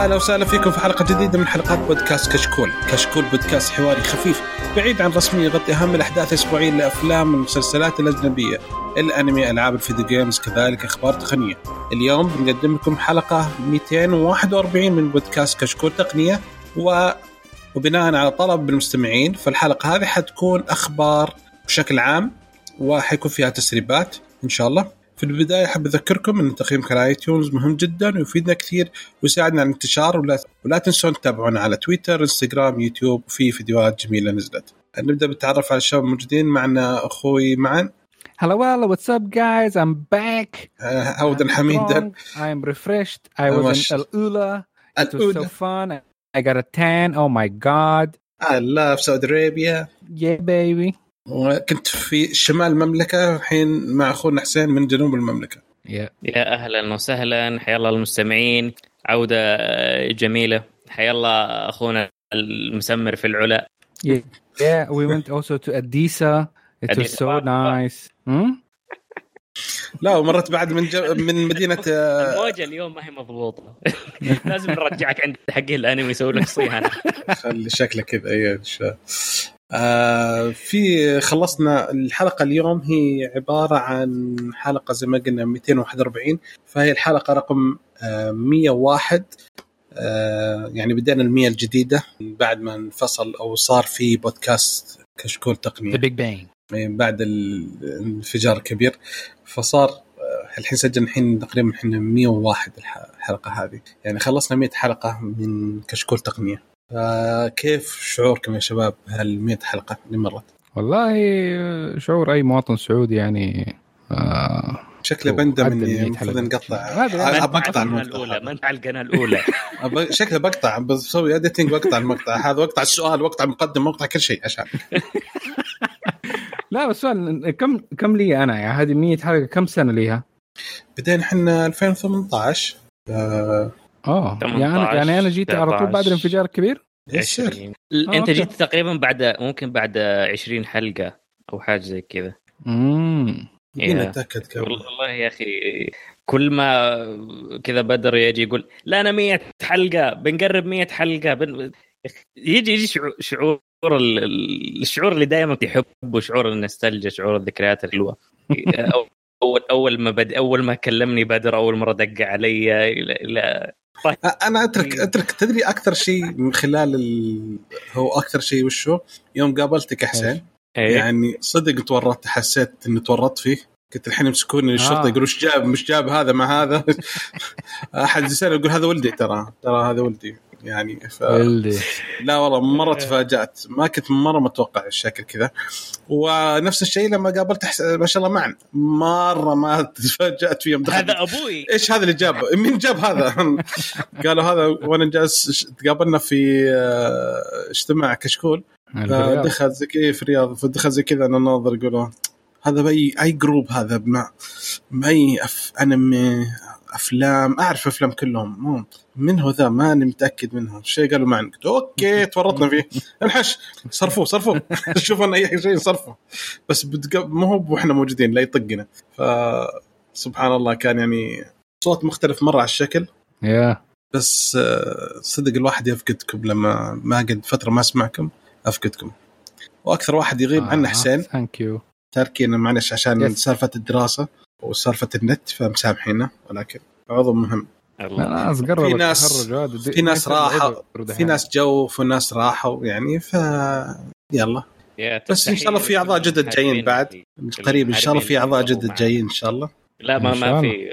أهلا وسهلا فيكم في حلقة جديدة من حلقات بودكاست كشكول، كشكول بودكاست حواري خفيف بعيد عن رسميه يغطي أهم الأحداث الأسبوعية للافلام والمسلسلات الاجنبيه، الأنمي، ألعاب ال video games، كذلك أخبار تقنية. اليوم بنقدم لكم حلقة 241 من بودكاست كشكول تقنية و وبناء على طلب المستمعين فالحلقة هذه حتكون أخبار بشكل عام وحيكون فيها تسريبات إن شاء الله. في البداية أحب أذكركم أن تقييمكم على iTunes مهم جدا ويفيدنا كثير ويساعدنا على الانتشار ولا ولا تنسون تتابعونا على تويتر إنستغرام يوتيوب وفي فيديوهات جميلة نزلت نبدأ بالتعرف على الشباب الموجودين معنا أخوي معا Hello, hello, what's up, guys? I'm back. عودا I'm حميدا. I'm refreshed. I was in El Ula. It was so fun. I got a tan. Oh my god. الله في سعودي ارابيا Yeah, baby. وكنت في شمال المملكة الحين مع أخونا حسين من جنوب المملكة Yeah. يا أهلا وسهلا حيا الله المستمعين عودة جميلة حيا الله أخونا المسمر في العلا Yeah. Yeah. We went also to Adisa. It was Adisa. so nice. Hmm? لا ومرت بعد من جو من مدينة الموجه اليوم ما هي مضبوطة لازم نرجعك عند حق الأنمي يسوي لك صيانة خلي شكله كذا اي إن شاء آه في خلصنا الحلقة اليوم. هي عبارة عن حلقة زي ما قلنا 241 فهي الحلقة رقم آه 101 آه يعني بدينا ال 100 الجديدة بعد ما انفصل أو صار في بودكاست كشكول تقنية. Big Bang. من بعد ال- الانفجار الكبير فصار آه، الحين سجلنا الحين تقريبا إحنا 101 الح- الحلقة هذه. يعني خلصنا 100 حلقة من كشكول تقنية. فكيف شعوركم يا شباب هال 100 حلقة اللي مرت؟ والله شعور أي مواطن سعودي يعني آه شكله بندم اني ال 100 المفروض. نقطع بقطع المقطع الاولى ما هذا. انت على القناه الأولى شكله بقطع بسوي اديتنج واقطع المقطع هذا واقطع السؤال واقطع المقدمه واقطع كل شيء عشان لا بس سؤال كم كم لي أنا يعني هذه 100 حلقة كم سنة ليها؟ بدينا إحنا 2018 آه، آه يعني أنا 18, يعني أنا جيت على طول بعد 19. الانفجار الكبير؟ 20 آه، أنت أوكي. جيت تقريبا بعد ممكن بعد 20 حلقة أو حاجة زي كذا امم. نتأكد كم والله يا أخي كل ما كذا بدر يجي يقول لا أنا 100 حلقة بنقرب 100 حلقة بن... يجي يجي شعور, شعور ال- ال- الشعور اللي دائما تحبه شعور النستلجيا شعور الذكريات الحلوة أو- أول أول ما بد أول ما كلمني بدر أول مرة دق علي لا, لا أنا اترك أترك تدري أكثر شيء من خلال ال... هو أكثر شيء وشو؟ يوم قابلتك يا حسين إيه. يعني صدق تورطت حسيت إني تورطت فيه كنت الحين يمسكوني الشرطة آه. يقولوا إيش جاب مش جاب هذا مع هذا؟ أحد يسال يقول هذا ولدي ترى ترى هذا ولدي. يعني ف... لا والله مرة تفاجأت. ما كنت مرة متوقع الشكل كذا. ونفس الشيء لما قابلت حس... ما شاء الله معا مرة ما تفاجأت فيه يوم دخلت. هذا أبوي. إيش هذا اللي جابه؟ مين جاب هذا؟ قالوا هذا وأنا جالس تقابلنا في آه، اجتماع كشكول. فدخل زي كذا في الرياض. فدخل زي كذا أنا ناظر يقولوا هذا باي أي جروب هذا؟ مع باي أف... انمي أفلام. أعرف أفلام كلهم. مو من هو ذا ماني متأكد منهم شيء قالوا معنا قلت أوكي تورطنا فيه. انحش صرفوه صرفوه. شوفوا لنا أي شيء صرفه. بس. مو هو وإحنا موجودين لا يطقنا. ف سبحان الله كان يعني صوت مختلف مرة على الشكل. يا. بس آه، صدق الواحد يفقدكم لما ما قد فترة ما أسمعكم أفقدكم. وأكثر واحد يغيب عنا حسين. thank you تاركينا معلش عشان Yes. سالفة الدراسة وسالفة النت فمسامحينا ولكن عضو مهم. ناس قربت في ناس- في ناس راحوا في. ناس جو وفي ناس راحوا يعني ف يلا. بس إن شاء الله في أعضاء جدد جايين بعد. قريب إن شاء الله في أعضاء جدد جايين إن شاء الله. لا ما ما. في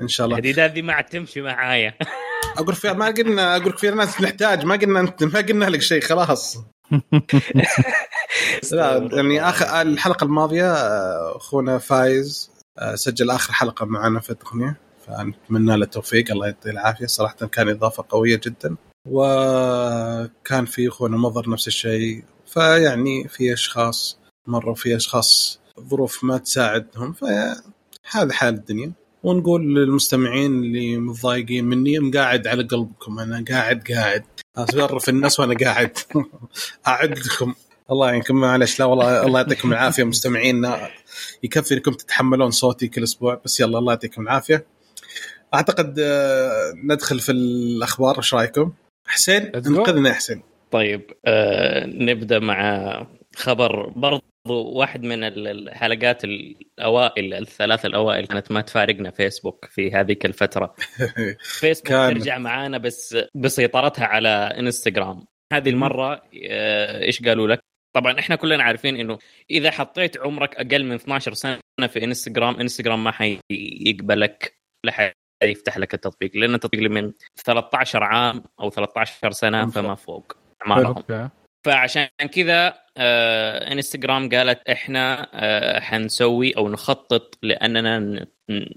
إن شاء الله. الهديدات دي ما عاد تمشي معايا. أقول في ما قلنا أقول في ناس نحتاج ما قلنا انت ما قلنا لك شيء خلاص. لا يعني اخر الحلقة الماضية آه، أخونا فايز آه، سجل آخر حلقة معنا في التقنيه فنتمنى له التوفيق الله يعطيه العافية. صراحة كان إضافة قوية جدا وكان في اخونا مضر نفس الشيء. فيعني في أشخاص مروا في أشخاص ظروف ما تساعدهم فهذا حال الدنيا. ونقول للمستمعين اللي متضايقين مني مقاعد على قلبكم أنا قاعد قاعد. اصرف الناس وأنا قاعد. اعد لكم الله يعينكم معلش لا والله الله يعطيكم العافية. مستمعينا يكفي إنكم تتحملون صوتي كل أسبوع بس يلا الله يعطيكم العافية. أعتقد آه، ندخل في الأخبار إيش رأيكم؟ حسين. انقذنا يا حسين. طيب آه نبدأ مع خبر. برضو واحد من ال- الحلقات الأوائل الثلاث الأوائل كانت ما تفارقنا فيسبوك في هذيك الفترة. فيسبوك كان- ترجع معانا بس بسيطرتها على إنستغرام. هذه المرة آه، إيش قالوا لك؟ طبعا إحنا كلنا عارفين إنه إذا حطيت عمرك أقل من 12 سنة في إنستغرام إنستغرام ما حيقبلك لا حيفتح لك التطبيق لأن التطبيق اللي من 13 عام أو 13 سنة فما فوق أعمارهم. فعشان كذا آه إنستغرام قالت إحنا آه حنسوي أو نخطط لأننا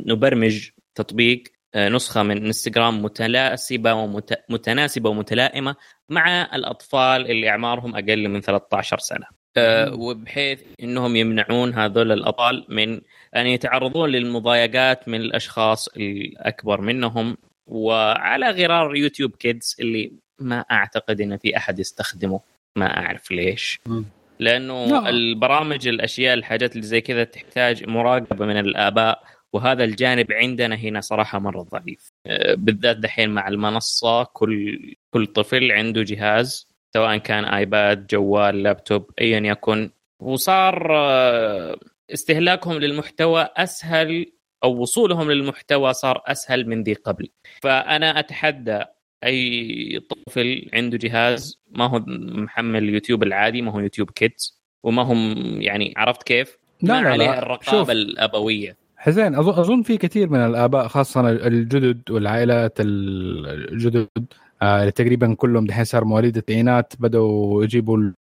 نبرمج تطبيق آه نسخة من إنستغرام متناسبة ومتناسبه ومتلائمة مع الأطفال اللي أعمارهم أقل من 13 سنة. آه وبحيث إنهم يمنعون هذول الأطفال من أن يتعرضون للمضايقات من الأشخاص الأكبر منهم وعلى غرار يوتيوب كيدز اللي ما أعتقد إن في أحد يستخدمه ما أعرف ليش. لأنه لا. البرامج الأشياء الحاجات اللي زي كذا تحتاج مراقبة من الآباء وهذا الجانب عندنا هنا صراحة مرة ضعيف آه، بالذات دحين مع المنصة كل كل طفل عنده جهاز سواء كان آيباد جوال لابتوب ايا يكن وصار آه، استهلاكهم للمحتوى أسهل أو وصولهم للمحتوى صار أسهل من ذي قبل فأنا أتحدى أي طفل عنده جهاز ما هو محمل يوتيوب العادي ما هو يوتيوب كيدز وما هم يعني عرفت كيف؟ لا، ما لا، لا. عليها شوف. الرقابة الأبوية حسين اظن أظن في كثير من الآباء خاصة الجدد والعائلات الجدد آه، تقريبا كلهم دحين صار مواليد التسعينات بدأوا يجيبوا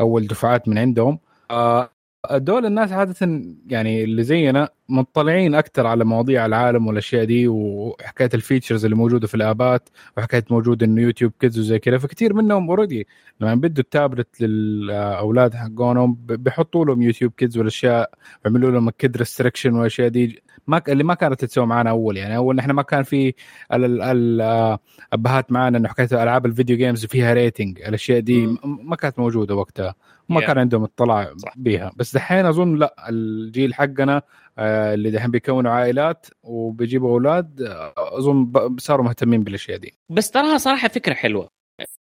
أول دفعات من عندهم آه، دول الناس عادة يعني اللي زينا مطلعين أكثر على مواضيع العالم والأشياء دي وحكاية ال features اللي موجودة في ال app ات وحكاية موجود إنه YouTube Kids وزي كذا. فكثير منهم already لما بدوا التابلت للأولاد حقونهم بيحطوا لهم YouTube Kids والأشياء يعملوا لهم kid restriction والأشياء دي. ما اللي ما كانت تتسوى معنا أول يعني. أول نحن ما كان في ال- ال- ال- آه، ابهات معنا إنه حكاية ألعاب ال video games فيها rating الأشياء دي ما كانت موجودة وقتها. ما Yeah. كان عندهم اطلاع. بيها بس دحين أظن لا الجيل حقنا آه، اللي دحين بيكونوا عائلات وبيجيبوا أولاد آه، أظن صاروا مهتمين بالأشياء دي بس تراها صراحة فكرة حلوة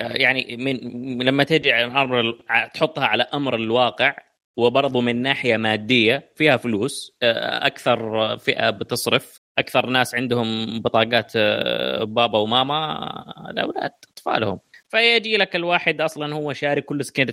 آه، يعني من لما تجي على الامر ال- تحطها على أمر الواقع وبرضه من ناحية مادية فيها فلوس أكثر فئة بتصرف أكثر ناس عندهم بطاقات بابا وماما الأولاد أطفالهم فيجي لك الواحد أصلا هو شاري كل skin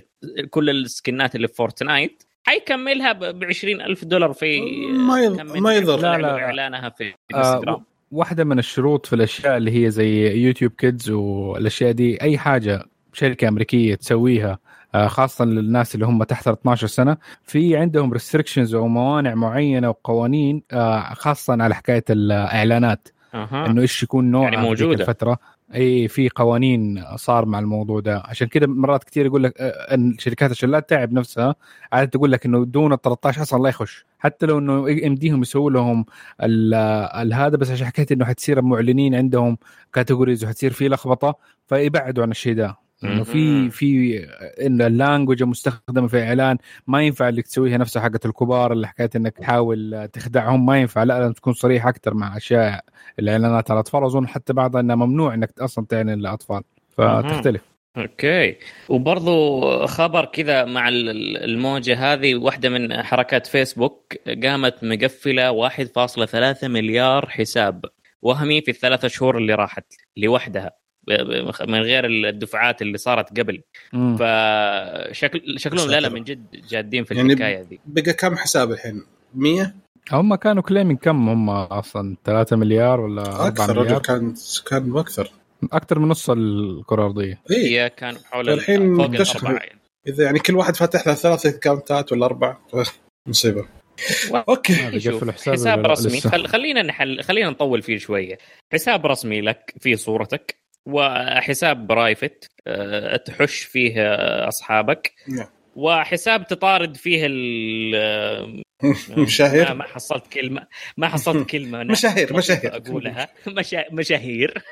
كل ال skin ات اللي في Fortnite حيكملها ب 20000 دولار في ما يض- كم من ما يضر. طلع لا، لا، لا. إعلانها في آه، انستغرام واحدة من الشروط في الأشياء اللي هي زي YouTube Kids والأشياء دي أي حاجة شركة أمريكية تسويها آه، خاصة للناس اللي هم تحت ال 12 سنة في عندهم restrictions أو موانع معينة وقوانين آه، خاصة على حكاية الإعلانات أها إنه إيش يكون نوع يعني موجودة. الفترة أي في قوانين صار مع الموضوع ده. عشان كده مرات كثير يقول لك آه، إن شركات عشان لا تتعب نفسها عادة تقول لك إنه دون ال 13 أصلا لا يخش. حتى لو إنه يمديهم يسووا لهم ال- هذا بس عشان حكيت إنه حتصير المعلنين عندهم categories وحتصير في لخبطة فيبعدوا عن الشيء ده. إنه في. في ان ال language المستخدمه في الاعلان ما ينفع إنك تسويها نفسها حقت الكبار اللي حكايه إنك تحاول تخدعهم ما ينفع. لا لازم تكون صريح أكثر مع أشياء الإعلانات على الأطفال. أظن حتى بعضها انها ممنوع إنك أصلا تعلن للأطفال. فتختلف. أوكي. وبرضو خبر كذا مع ال- ال- الموجة هذه واحدة من حركات فيسبوك قامت مقفلة 1.3 مليار حساب وهمي في الثلاثة شهور اللي راحت لوحدها. من غير الدفعات اللي صارت قبل. مم. فشكل شكلهم لا لا من جد جادين في يعني الحكاية ذي بقى كم حساب الحين؟ 100 هم كانوا claim ين كم هم أصلا؟ 3 مليار ولا 4 أكثر رجل مليار؟ كان كان أكثر. أكثر من نص الكره الارضيه اي هي كان حول الحين فوق. الأربعة يعني. إذا يعني كل واحد فاتح له ثلاث account ات ولا أربع مصيبه أوكي. حساب؟ رسمي. خل... خلينا نحل خلينا نطول فيه شوية. حساب رسمي لك فيه صورتك. وحساب private أه تحش فيه آه، أصحابك نعم. وحساب تطارد فيه ال آه، ما, مشاهير ما حصلت كلمة ما حصلت كلمة. أنا مشاهير مشاهير. أقولها. مشا... مشاهير.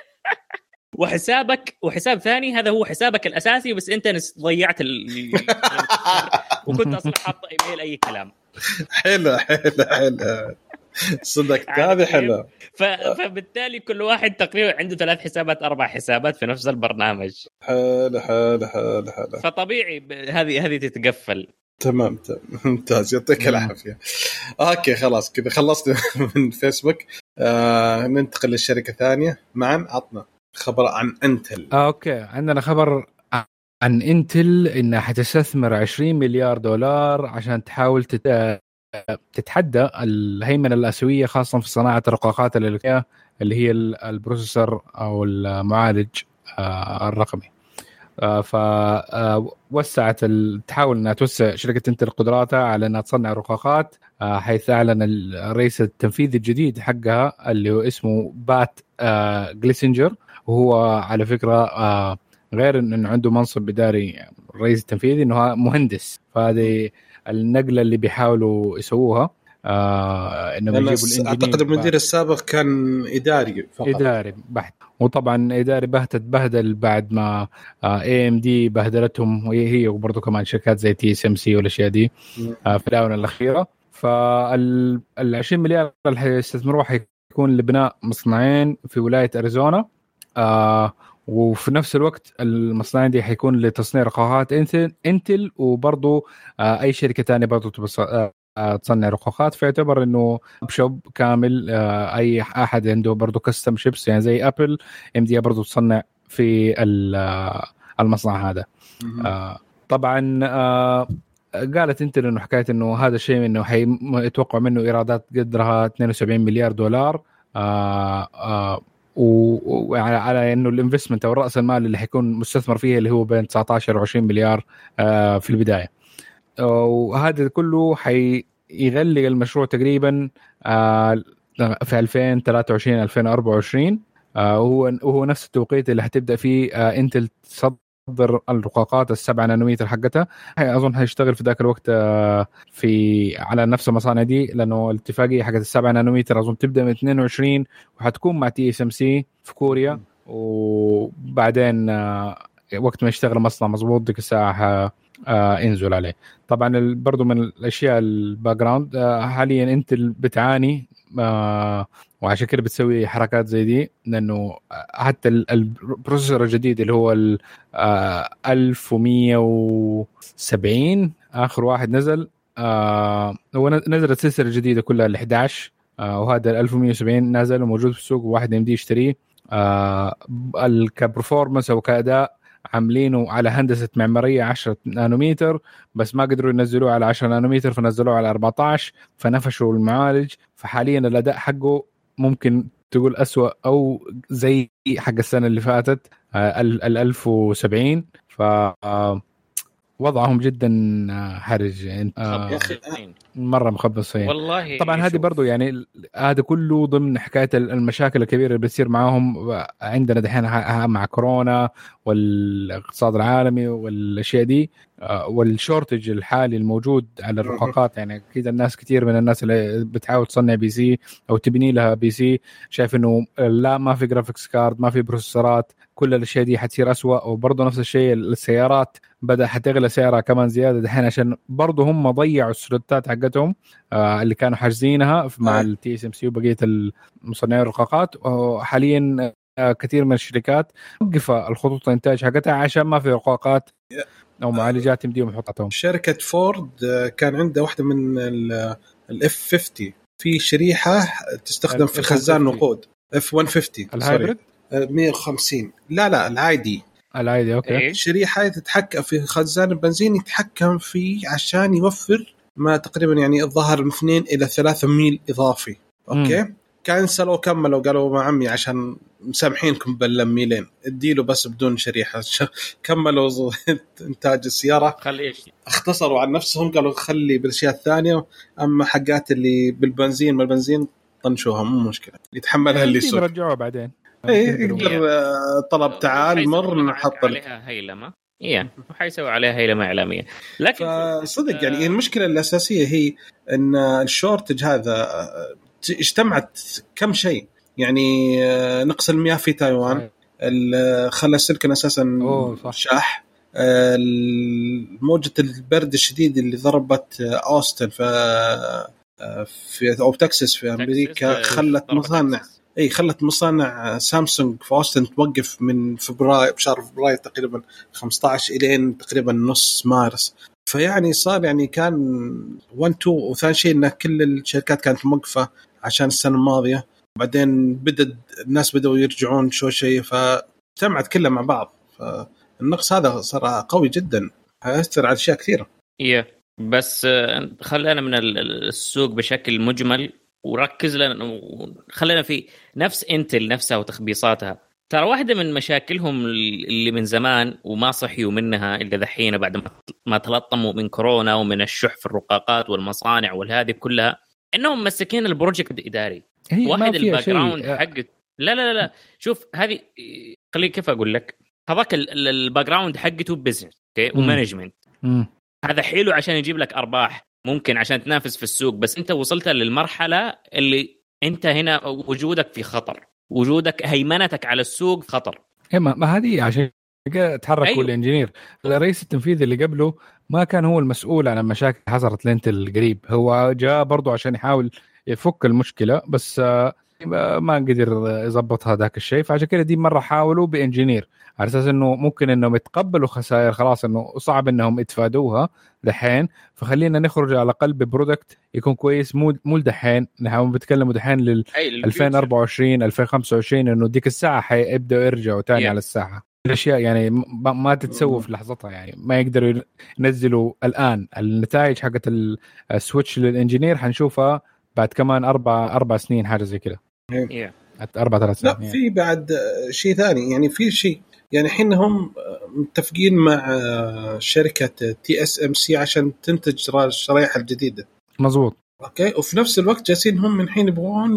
وحسابك وحساب ثاني هذا هو حسابك الأساسي بس أنت ضيعت ال... وكنت أصلا حاط إيميل أي كلام. حلو حلو حلو. صدق. عارف هذه؟ حلوة. ف... فبالتالي كل واحد تقريبا عنده ثلاث حسابات أربع حسابات في نفس البرنامج. حلو حلو حلو حلو. فطبيعي ب- هذه هذه تتقفل. تمام تمام. ممتاز. يعطيك. العافية. أوكي خلاص. كذا خلصت من فيسبوك. آه ننتقل للشركه ثانية. معا عطنا خبر عن إنتل. آه أوكي. عندنا خبر عن إنتل إنها حتستثمر 20 مليار دولار عشان تحاول تت... تتحدى الهيمنة الآسيوية خاصة في صناعة الرقاقات الإلكترونية اللي هي ال- ال processor أو المعالج آه، الرقمي. آه، فوسعت تحاول إنها توسع شركة إنتل قدراتها على إنها تصنع رقاقات آه، حيث أعلن الرئيس التنفيذي الجديد حقها اللي هو اسمه بات آه، جليسنجر. وهو على فكرة آه، غير انه عنده منصب إداري الرئيس التنفيذي إنه مهندس. فهذه النقلة اللي بيحاولوا يسووها. آه انهم يجيبوا الإنجينير أعتقد المدير السابق كان إداري فقط. إداري بحت. وطبعا إداري بهتت بهدل بعد ما AMD بهدلتهم وهي هي وبرضه كمان شركات زي TSMC والأشياء دي. آه، في الآونة الأخيرة. فال ال 20 مليار اللي حيستثمروها حيكون لبناء مصنعين في ولاية أريزونا. آه وفي نفس الوقت المصنعين دي حيكون لتصنيع رقاقات انتل إنتل وبرضه آه أي شركة ثانية برضه آه آه، تصنع رقاقات. فيعتبر إنه shop كامل أي أحد عنده برضه custom chips يعني زي Apple AMD برضه تصنع في ال- المصنع هذا. طبعا قالت إنتل إنه حكاية إنه هذا الشيء إنه حيتوقع منه إيرادات قدرها 72 مليار دولار. وعلى على إنه ال investment أو راس المال اللي حيكون مستثمر فيه اللي هو بين 19 و 20 مليار آه، في البداية. وهذا كله حيغلق المشروع تقريبا آه، في 2023 2024 آه، وهو وهو نفس التوقيت اللي حتبدأ فيه انتل تصدر الرقاقات السبعة نانومتر حقتها أظن حيشتغل في ذاك الوقت آه، في على نفس المصانع دي لأنه الاتفاقية حقت السبعة نانومتر أظن تبدأ من 22 وحتكون مع TSMC في كوريا. وبعدين آه، وقت ما يشتغل المصنع مضبوط ديك الساعة آه، ينزل عليه. طبعا برضو من الأشياء ال background حاليا إنتل بتعاني آه، وعشان كده بتسوي حركات زي دي لأنه حتى ال- ال processor الجديد اللي هو ال آه، 1170 آخر واحد نزل آه، هو نزلت السلسله الجديده كلها ال 11 آه، وهذا ال 1170 نازل وموجود في السوق وواحد يمديه يشتريه. آه، كبرفورمانس أو كأداء عاملينه على هندسة معمارية 10 نانومتر بس ما قدروا ينزلوه على 10 نانومتر فنزلوه على 14 فنفشوا المعالج. فحاليا الأداء حقه ممكن تقول أسوأ أو زي حق السنة اللي فاتت آه، ال ال 1070 ف آه، وضعهم جدا آه، حرج. يعني آه، يا أخي، مرة مخبصين والله طبعا هذه برضو يعني هذا كله ضمن حكاية ال- المشاكل الكبيرة اللي بتصير معاهم عندنا دحين مع كورونا والاقتصاد العالمي والأشياء دي. آه، وال shortage الحالي الموجود على الرقاقات يعني أكيد الناس كثير من الناس اللي بتحاول تصنع PC أو تبني لها PC شايف إنه لا ما في graphics card ما في processor ات كل الأشياء دي حتصير أسوأ. وبرضه نفس الشيء السيارات بدأ حتغلى سعرها كمان زيادة دحين عشان برضه هم ضيعوا ال slot ات حقتهم آه، اللي كانوا حاجزينها مع. ال TSMC وبقية مصنعي الرقاقات. وحاليا آه، كثير من الشركات وقف الخطوط الإنتاج حقتها عشان ما في رقاقات أو معالجات يمديهم يحطهم شركة فورد آه، كان عندها واحدة من ال F 50 في شريحة تستخدم في خزان F150. نقود F 150 ال hybrid sorry. آه، 150 لا لا العادي العادي أوكي. إيه؟ شريحة تتحكم في خزان البنزين يتحكم فيه عشان يوفر ما تقريبا يعني الظاهر من 2 إلى 3 ميل إضافي. أوكي؟ كنسلوا كملوا قالوا ما عمي عشان مسامحينكم بالميلين اديله بس بدون شريحة. كملوا إنتاج السيارة. خلي إيش؟ اختصروا عن نفسهم قالوا خلي بالأشياء الثانية أما حقات اللي بالبنزين ما البنزين طنشوها مو مشكلة. يتحملها اللي يسوق يرجعوها بعدين. يقدروا. يقدر آه، طلب تعال مر نحط لك عليها هيلمه إيه حيسوي عليها هيلمه إعلامية لكن فصدق يعني آه، المشكلة الأساسية هي إن الشورتج هذا آه، اجتمعت كم شيء يعني آه، نقص المياه في تايوان. ال- خلى السلكن أساسا. شاح موجة البرد الشديد اللي ضربت أوستن في في أو تكساس في أمريكا تكساس، خلت مصانع. إي خلت مصانع سامسونج في أوستن توقف من فبراير بشهر فبراير تقريبا 15 إلين تقريبا نص مارس. فيعني صار يعني كان 1 2 وثاني شيء إن كل الشركات كانت موقفة عشان السنة الماضية. بعدين بدأ الناس بدأوا يرجعون شوي شوي فاجتمعت كلها مع بعض. فالنقص هذا صار قوي جدا هيأثر على أشياء كثيرة. إيه بس آه، خلينا من ال- ال- السوق بشكل مجمل. وركز لنا خلينا في نفس انتل نفسها وتخبيصاتها. ترى واحدة من مشاكلهم اللي من زمان وما صحيوا منها إلا دحين بعد ما تلطموا من كورونا ومن الشح في الرقاقات والمصانع والهذه كلها إنهم مسكين ال project إداري. هي ما واحد ال background آه، حقت لا لا لا شوف هذه خليني كيف أقول لك؟ هذاك ال- ال- ال background حقته business أوكي. و management. هذا حلو عشان يجيب لك أرباح. ممكن عشان تنافس في السوق بس انت وصلت للمرحلة اللي انت هنا وجودك في خطر وجودك هيمنتك على السوق خطر. إيه ما, هذه عشان تحركوا أيوه. الإنجينير. الرئيس التنفيذي اللي قبله ما كان هو المسؤول عن المشاكل حصلت لانتل قريب هو جاء برضه عشان يحاول يفك المشكلة بس آه، ما قدر يظبط هذاك الشيء. فعشان كده دي مرة حاولوا بإنجينير. على أساس إنه ممكن إنهم يتقبلوا خسائر خلاص إنه صعب إنهم يتفادوها دحين. فخلينا نخرج على الاقل ب product يكون كويس. مو مو دحين نحن بنتكلموا دحين لل أي 2024 2025 إنه ديك الساعة حيبدأوا يرجعوا تاني Yeah. على الساحة. الأشياء يعني ما, ما تتسوى في لحظتها يعني. ما يقدروا ينزلوا الآن. النتائج حقت ال- ال switch لل engineer حنشوفها بعد كمان أربع أربع سنين حاجة زي كده. إيه. أربع ثلاث سنين لا يعني. في بعد شيء ثاني. يعني في شيء يعني الحين هم متفقين مع شركة TSMC عشان تنتج را- الشرايح الجديدة. مظبوط. أوكي؟ وفي نفس الوقت جالسين هم من الحين يبغون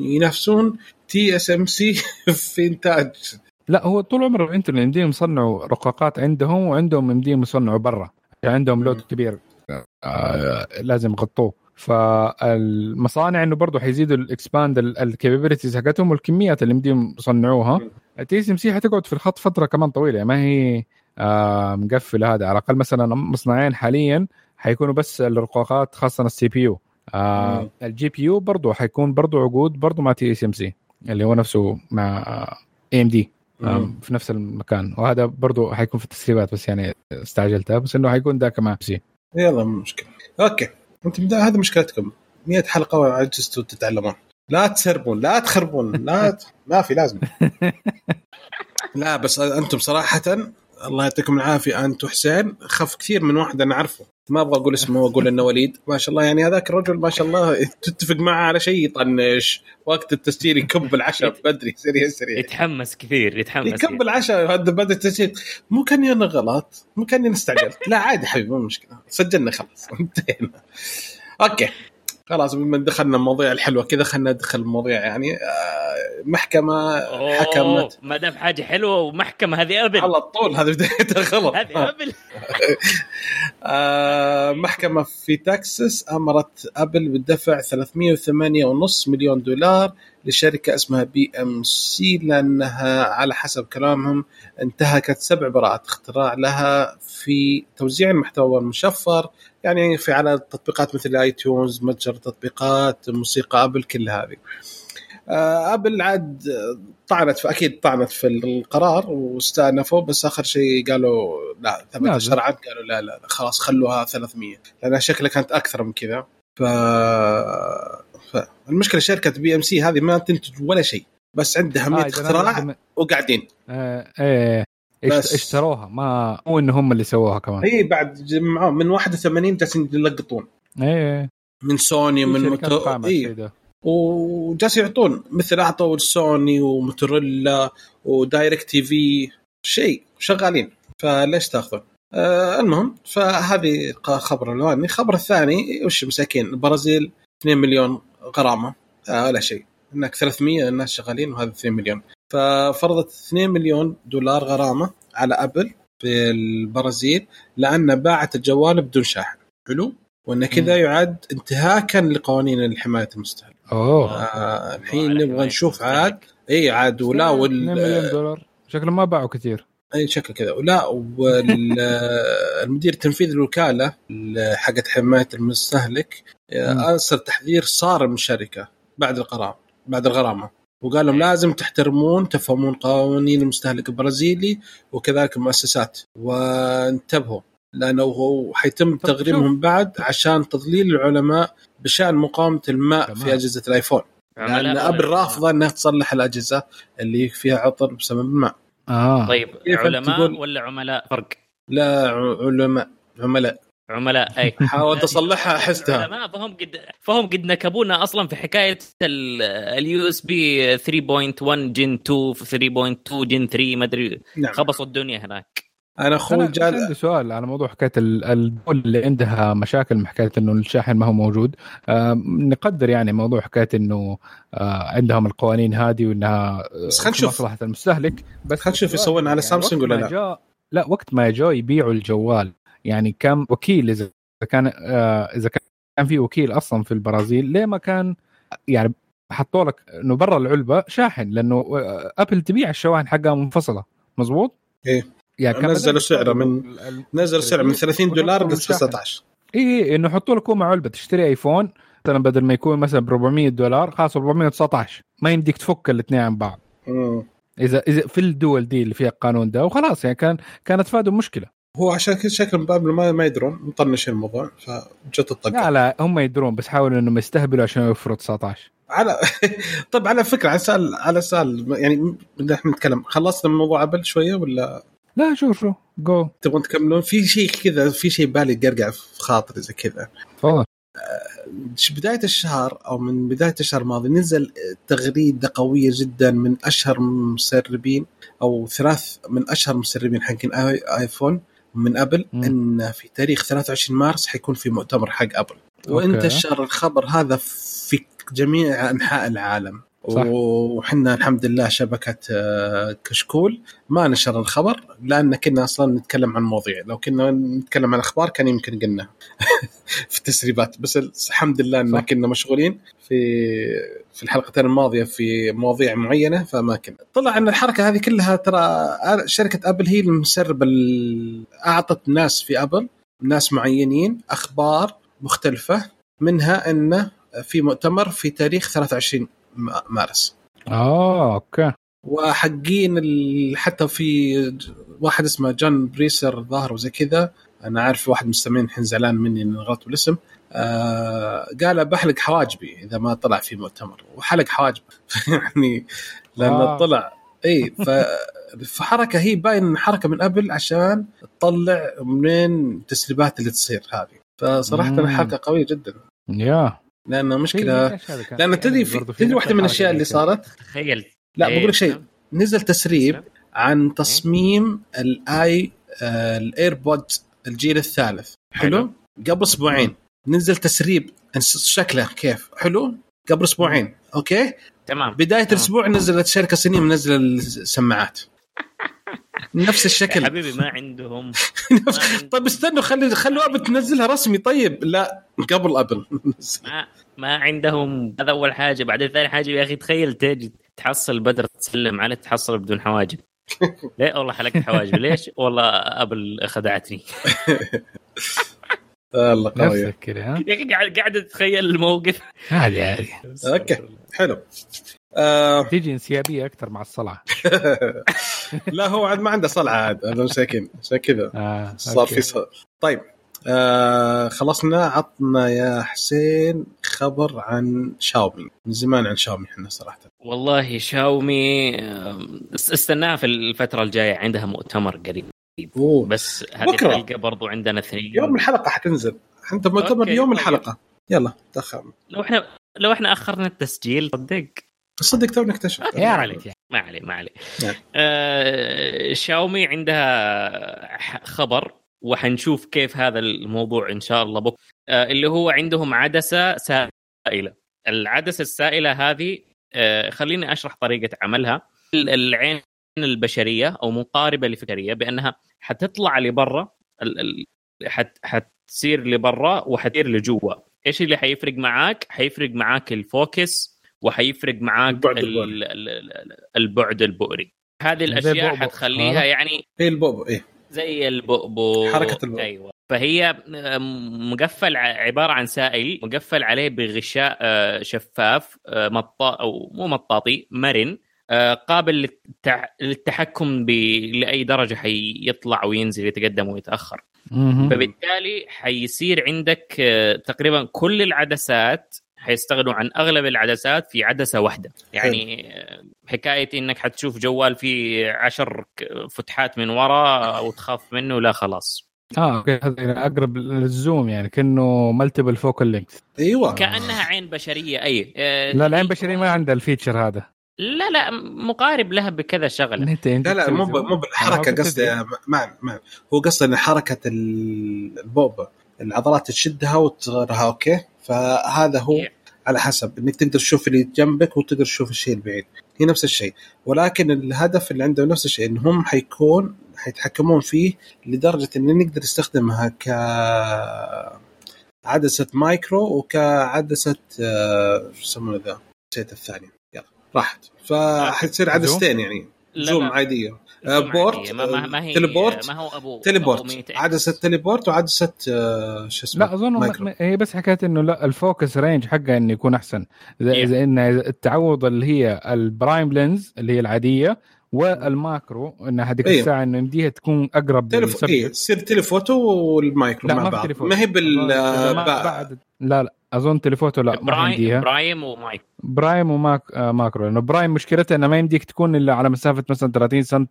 ينافسون TSMC في إنتاج. لا هو طول عمره إنتل يمديهم يصنعوا رقاقات عندهم وعندهم يمديهم يصنعوا برا. يعني عندهم load. كبير. آه لازم يغطوه. فالمصانع إنه برضه حيزيدوا ال expand ال capabilities حقتهم والكميات اللي يمديهم يصنعوها TSMC حتقعد في الخط فترة كمان طويلة يعني ما هي آه مقفلة هذا. على الأقل مثلا مصنعين حاليا حيكونوا بس الرقاقات خاصة ال CPU آه. ال GPU برضه حيكون برضه عقود برضه مع TSMC اللي هو نفسه مع AMD. في نفس المكان. وهذا برضه حيكون في التسريبات بس يعني استعجلتها بس إنه حيكون ذاك مع سي يلا مشكلة. okay. انت هذه مشكلتكم. 100 حلقة وعجزتوا تتعلمون. لا تسربون لا تخربون لا ت... ما في لازم. لا بس أنتم صراحة الله يعطيكم العافية انت وحسين خف كثير من واحد أنا أعرفه. ما أبغى أقول اسمه وأقول إنه وليد. ما شاء الله يعني هذاك الرجل ما شاء الله تتفق معه على شيء يطنش. وقت التسجيل يكب العشاء بدري سريع سريع. يتحمس كثير يتحمس. يكب العشاء هذا بعد التسجيل. مو كاني أنا غلط مو كاني أنا استعجلت. لا عادي حبيبي مو مشكلة. سجلنا خلاص انتهينا. okay. خلاص بما دخلنا المواضيع الحلوة كذا خلينا ندخل المواضيع يعني آه، محكمة حكمت ما دام حاجة حلوة ومحكمة هذه أبل. على طول هذه بدايتها غلط هذه أبل. آه، محكمة في تكساس أمرت أبل بالدفع 308.5 مليون دولار لشركة اسمها PMC لأنها على حسب كلامهم انتهكت سبع براءات اختراع لها في توزيع المحتوى المشفر يعني في على تطبيقات مثل iTunes متجر تطبيقات موسيقى ابل كل هذه. آه، ابل عاد طعنت في أكيد طعنت في القرار واستأنفوا بس آخر شيء قالوا لا ثبت. شرعا قالوا لا لا لا، خلاص خلوها 300 لانها شكلها كانت أكثر من كذا. ف... فالمشكلة شركة PMC هذه ما تنتج ولا شيء بس عندها 100 آه، اختراع وقاعدين. آه إيه. بس. اشتروها ما مو ان هم اللي سووها كمان. هي بعد جمعوهم من 81 جالسين يلقطون. إيه من سوني من. الشيء ده. وجالسين يعطون. مثل أعطوا السوني وموتورولا و DirecTV شيء. شغالين. فليش تاخذون؟ آه المهم فهذه خبر الأولاني، الخبر الثاني وش مساكين؟ البرازيل 2 مليون غرامة. آه ولا شيء. هناك 300 الناس شغالين وهذا 2 مليون. ففرضت 2 مليون دولار غرامة على أبل في البرازيل لأن باعت الجوال بدون شاحن. حلو؟ وإن كذا. يعد انتهاكا لقوانين حمايه المستهلك أوه. آه الحين نبغى نشوف عاد. إي عاد ولا 2 مليون وال دولار. شكلهم ما باعوا كثير. إي شكل كذا. ولا والمدير التنفيذي للوكالة حقت حماية المستهلك ارسل تحذير صارم من الشركة بعد القرار بعد الغرامة. وقال لهم لازم تحترمون تفهمون قوانين المستهلك البرازيلي وكذلك المؤسسات وانتبهوا لأنه هو حيتم تغريمهم بعد عشان تضليل العلماء بشأن مقاومة الماء تمام. في أجهزة الآيفون. لأن ابل رافضه إنها تصلح الأجهزة اللي فيها عطل بسبب الماء. آه. طيب علماء ولا عملاء؟ فرق؟ لا علماء. عملاء. عملاء أي. حاولت اصلحها احستها ما فهم قد فهم قد نكبونا أصلا في حكاية ال USB 3.1 جن 2 3.2 جن 3 ما أدري. نعم. خبصوا الدنيا هناك. أنا أخوي جال عندي سؤال على موضوع حكاية الدول اللي عندها مشاكل مع حكاية إنه الشاحن ما هو موجود. آه نقدر يعني موضوع حكاية إنه آه عندهم القوانين هذه وإنها بس خلينا نشوف. مصلحة المستهلك. بس خلينا نشوف يسوون على يعني سامسونج ولا لا. لا وقت ما جاوا يبيعوا الجوال. يعني كان وكيل إذا كان آه إذا كان في وكيل أصلا في البرازيل ليه ما كان يعني حطوا لك إنه برا العلبة شاحن؟ لأنه أبل تبيع الشواحن حقها منفصلة مزبوط؟ إيه. يعني كان نزلوا سعره من نزلوا سعره من 30 دولار ل 19 اي اي انه يحطوا لك هو مع علبة تشتري آيفون مثلا بدل ما يكون مثلا ب 400 دولار خلاص 419 ما يمديك تفك الاثنين عن بعض. إذا إذا في الدول دي اللي فيها القانون ده وخلاص يعني كان كانت فادوا مشكلة. هو عشان كذا شكل بابل ما ما يدرون مطنش الموضوع فجت الطقه لا لا هم يدرون بس حاولوا إنهم يستهبلوا عشان يوفروا 19 على طيب على فكرة على سؤال على سؤال يعني إحنا نتكلم. خلصنا من موضوع أبل شوية ولا؟ لا شوف شو جو تبغون تكملون؟ في شيء كذا في شيء بالي قرقع في خاطري زي كذا. تفضل. بداية الشهر أو من بداية الشهر الماضي نزل تغريدة قوية جدا من أشهر المسربين أو ثلاث من أشهر المسربين حقين آيفون. من أبل م. إن في تاريخ 23 مارس حيكون في مؤتمر حق أبل وانتشر الخبر هذا في جميع أنحاء العالم. وحنا الحمد لله شبكة آه، كشكول. ما نشر الخبر لأن كنا أصلا نتكلم عن مواضيع. لو كنا نتكلم عن أخبار كان يمكن قلنا في التسريبات. بس الحمد لله إن كنا مشغولين في في الحلقتين الماضية في مواضيع معينة فما كنا. طلع إن الحركة هذه كلها ترى شركة أبل هي المسرب أعطت ناس في أبل ناس معينين أخبار مختلفة منها انه في مؤتمر في تاريخ 23 مارس. آه okay. وحقين حتى في واحد اسمه جون بريسر ظاهر وزي كذا. أنا عارف واحد مستمعين الحين زعلان مني إني غلطت بالاسم. آه قال بحلق حواجبي إذا ما طلع في مؤتمر. وحلق حواجبه. يعني لأنه آه. طلع. إي ف فحركه هي باين حركة من أبل عشان تطلع منين التسريبات اللي تصير هذه. فصراحة حركة قوية جدا. يا. لأنه مشكلة. لأن تدري تدري واحدة من الأشياء اللي صارت؟ تخيل. لا بقول لك شيء. نزل تسريب عن تصميم الاي آه، ال AirPod الجيل الثالث. حلو؟ قبل أسبوعين. نزل تسريب شكله كيف؟ حلو؟ قبل أسبوعين. okay؟ تمام. بداية الأسبوع نزلت شركة صينية منزلة السماعات. نفس الشكل. يا حبيبي ما عندهم. طيب استنوا خلي خلوا ابل تنزلها رسمي. طيب لا قبل ابل ما ما عندهم. هذا أول حاجة. بعدين ثاني حاجة يا أخي تخيل تجي تحصل بدر تسلم عليه تحصل بدون حواجب. ليه؟ والله حلقت حواجبي ليش؟ والله ابل خدعتني. الله قوي يا أخي قاعد قاعد أتخيل الموقف. عادي عادي أوكي حلو. آه... تيجي انسيابية أكثر مع الصلعة. لا هو عاد ما عنده صلعة عاد. هذا مساكين عشان كذا آه. صار في صار. طيب آه خلصنا. عطنا يا حسين خبر عن شاومي. من زمان عن شاومي إحنا صراحة. والله شاومي استناها في الفترة الجاية. عندها مؤتمر قريب. أوه. بس هذه الحلقة برضو عندنا اثنين. يوم الحلقة حتنزل. أنت مؤتمر يوم طيب. الحلقة. يلا تاخر لو إحنا لو إحنا أخرنا التسجيل صدق. صدق تو نكتشف ما عليك ما عليه ما عليه نعم. آه شاومي عندها خبر وحنشوف كيف هذا الموضوع إن شاء الله بكره آه اللي هو عندهم عدسة سائلة. العدسة السائلة هذه آه خليني أشرح طريقة عملها. العين البشرية أو مقاربة لفكرة بأنها حتطلع لبرا حت حتصير لبرا وحتطير لجوا. إيش اللي حيفرق معاك؟ حيفرق معاك ال focus وحيفرق معاك البعد البؤري, البعد البؤري. هذه زي الأشياء البؤبؤ. حتخليها آه. يعني إيه البوب إيه زي البؤبؤ حركة البؤبؤ. أيوه فهي مقفل ع- عبارة عن سائل مقفل عليه بغشاء آه، شفاف آه، مطاط أو مو مطاطي مرن آه، قابل للتحكم ب... لأي درجة حيطلع وينزل يتقدم ويتأخر. فبالتالي حيصير عندك تقريبا كل العدسات حيستغنوا عن أغلب العدسات في عدسة واحدة. يعني آه، حكايه إنك حتشوف جوال فيه عشر فتحات من ورا وتخاف منه لا خلاص. آه okay هذا يعني أقرب لل zoom يعني كأنه multiple focal lengths إيوه. كأنها عين بشرية أي. آه، لا العين البشريه ما عندها ال feature هذا. لا لا مقارب لها بكذا شغلة. انت أنت لا لا مو. مو بالحركة ما قصدي ما ما هو قصدي إن حركة ال- البؤبؤ العضلات تشدها وتصغرها okay؟ فهذا هو. على حسب إنك تقدر تشوف اللي جنبك وتقدر تشوف الشيء البعيد هي نفس الشيء. ولكن الهدف اللي عنده نفس الشيء انهم حيكون حيتحكمون فيه لدرجة إن نقدر نستخدمها ك عدسة مايكرو وكعدسة آه، شو يسمونه ذا؟ نسيت الثانية. يلا راحت. فحتصير عدستين يعني. زوم لا. عادية. بورت، عادية. ما, هي تليبورت، ما هو ابو تليبورت أبو 200. عدسه تليبورت وعدسه آه، شو اسمه لا أظن مايكرو. هي بس حكاية إنه لا الفوكس رينج حقها إنه يكون أحسن زي, Yeah. زي إن التعوض اللي هي البرايم لينز اللي هي العادية والماكرو إن هذيك أيوه. الساعة إنه يمديها تكون أقرب تلف... إيه تصير telephoto وال micro لا مع ما بعض ما هي بال آه، بعد لا لا أظن telephoto لا ما prime عنديها. برايم ومايك. prime وماك آه macro لأنه prime مشكلتها انه ما يمديك تكون إلا على مسافة مثلا 30 سم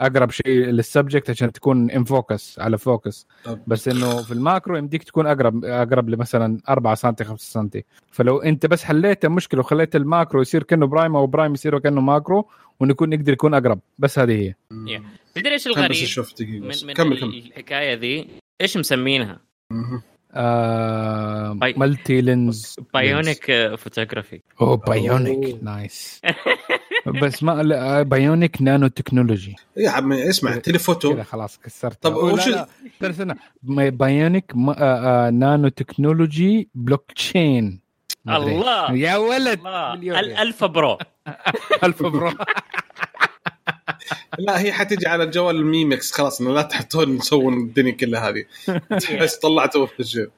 أقرب شيء لل subject عشان تكون in focus على focus طب. بس إنه في ال macro يمديك تكون اقرب أقرب لمثلا 4 سم 5 سم فلو أنت بس حليت المشكلة وخليت ال macro يصير كأنه prime أو prime يصير كأنه macro ونكون نقدر يكون أقرب. بس هذه هي. تدري إيش الغريب؟ أشوف دقيقة بس. من, من كمل كمل. الحكاية ذي إيش مسمينها؟ آه باي- مالتي لينز بايونيك فوتوغرافي أوه بايونيك. نايس بس ما بايونيك نانو تكنولوجي يا عمي اسمع تليفوتو. كذا خلاص كسرت طب وش- استنى. ما- بايونيك ما- آه، نانو تكنولوجي بلوك تشين. الله! يا ولد. الفا برو. ألف برو. لا هي حتجي على الجوال الميمكس خلاص إنه لا تحطون تسوون الدنيا كلها هذه. تحس طلعتوا في الجيب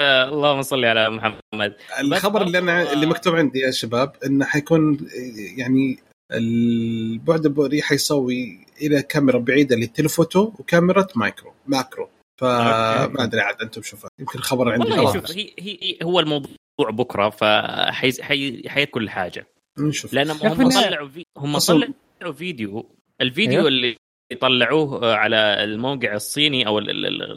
آه اللهم صل على محمد. الخبر اللي أنا اللي مكتوب عندي يا شباب إنه حيكون يعني البعد البؤري حيسوي إلى كاميرا بعيدة للتليفوتو وكاميرا مايكرو ماكرو. فما. أدري عاد أنتم شوفوا يمكن الخبر عندي والله شوف هي, هي هو الموضوع بكرة فحي كل حاجة نشوف. لانهم يا أخي هم طلعوا في... هم أصلاً- طلعوا فيديو الفيديو أيوه. اللي طلعوه على الموقع الصيني أو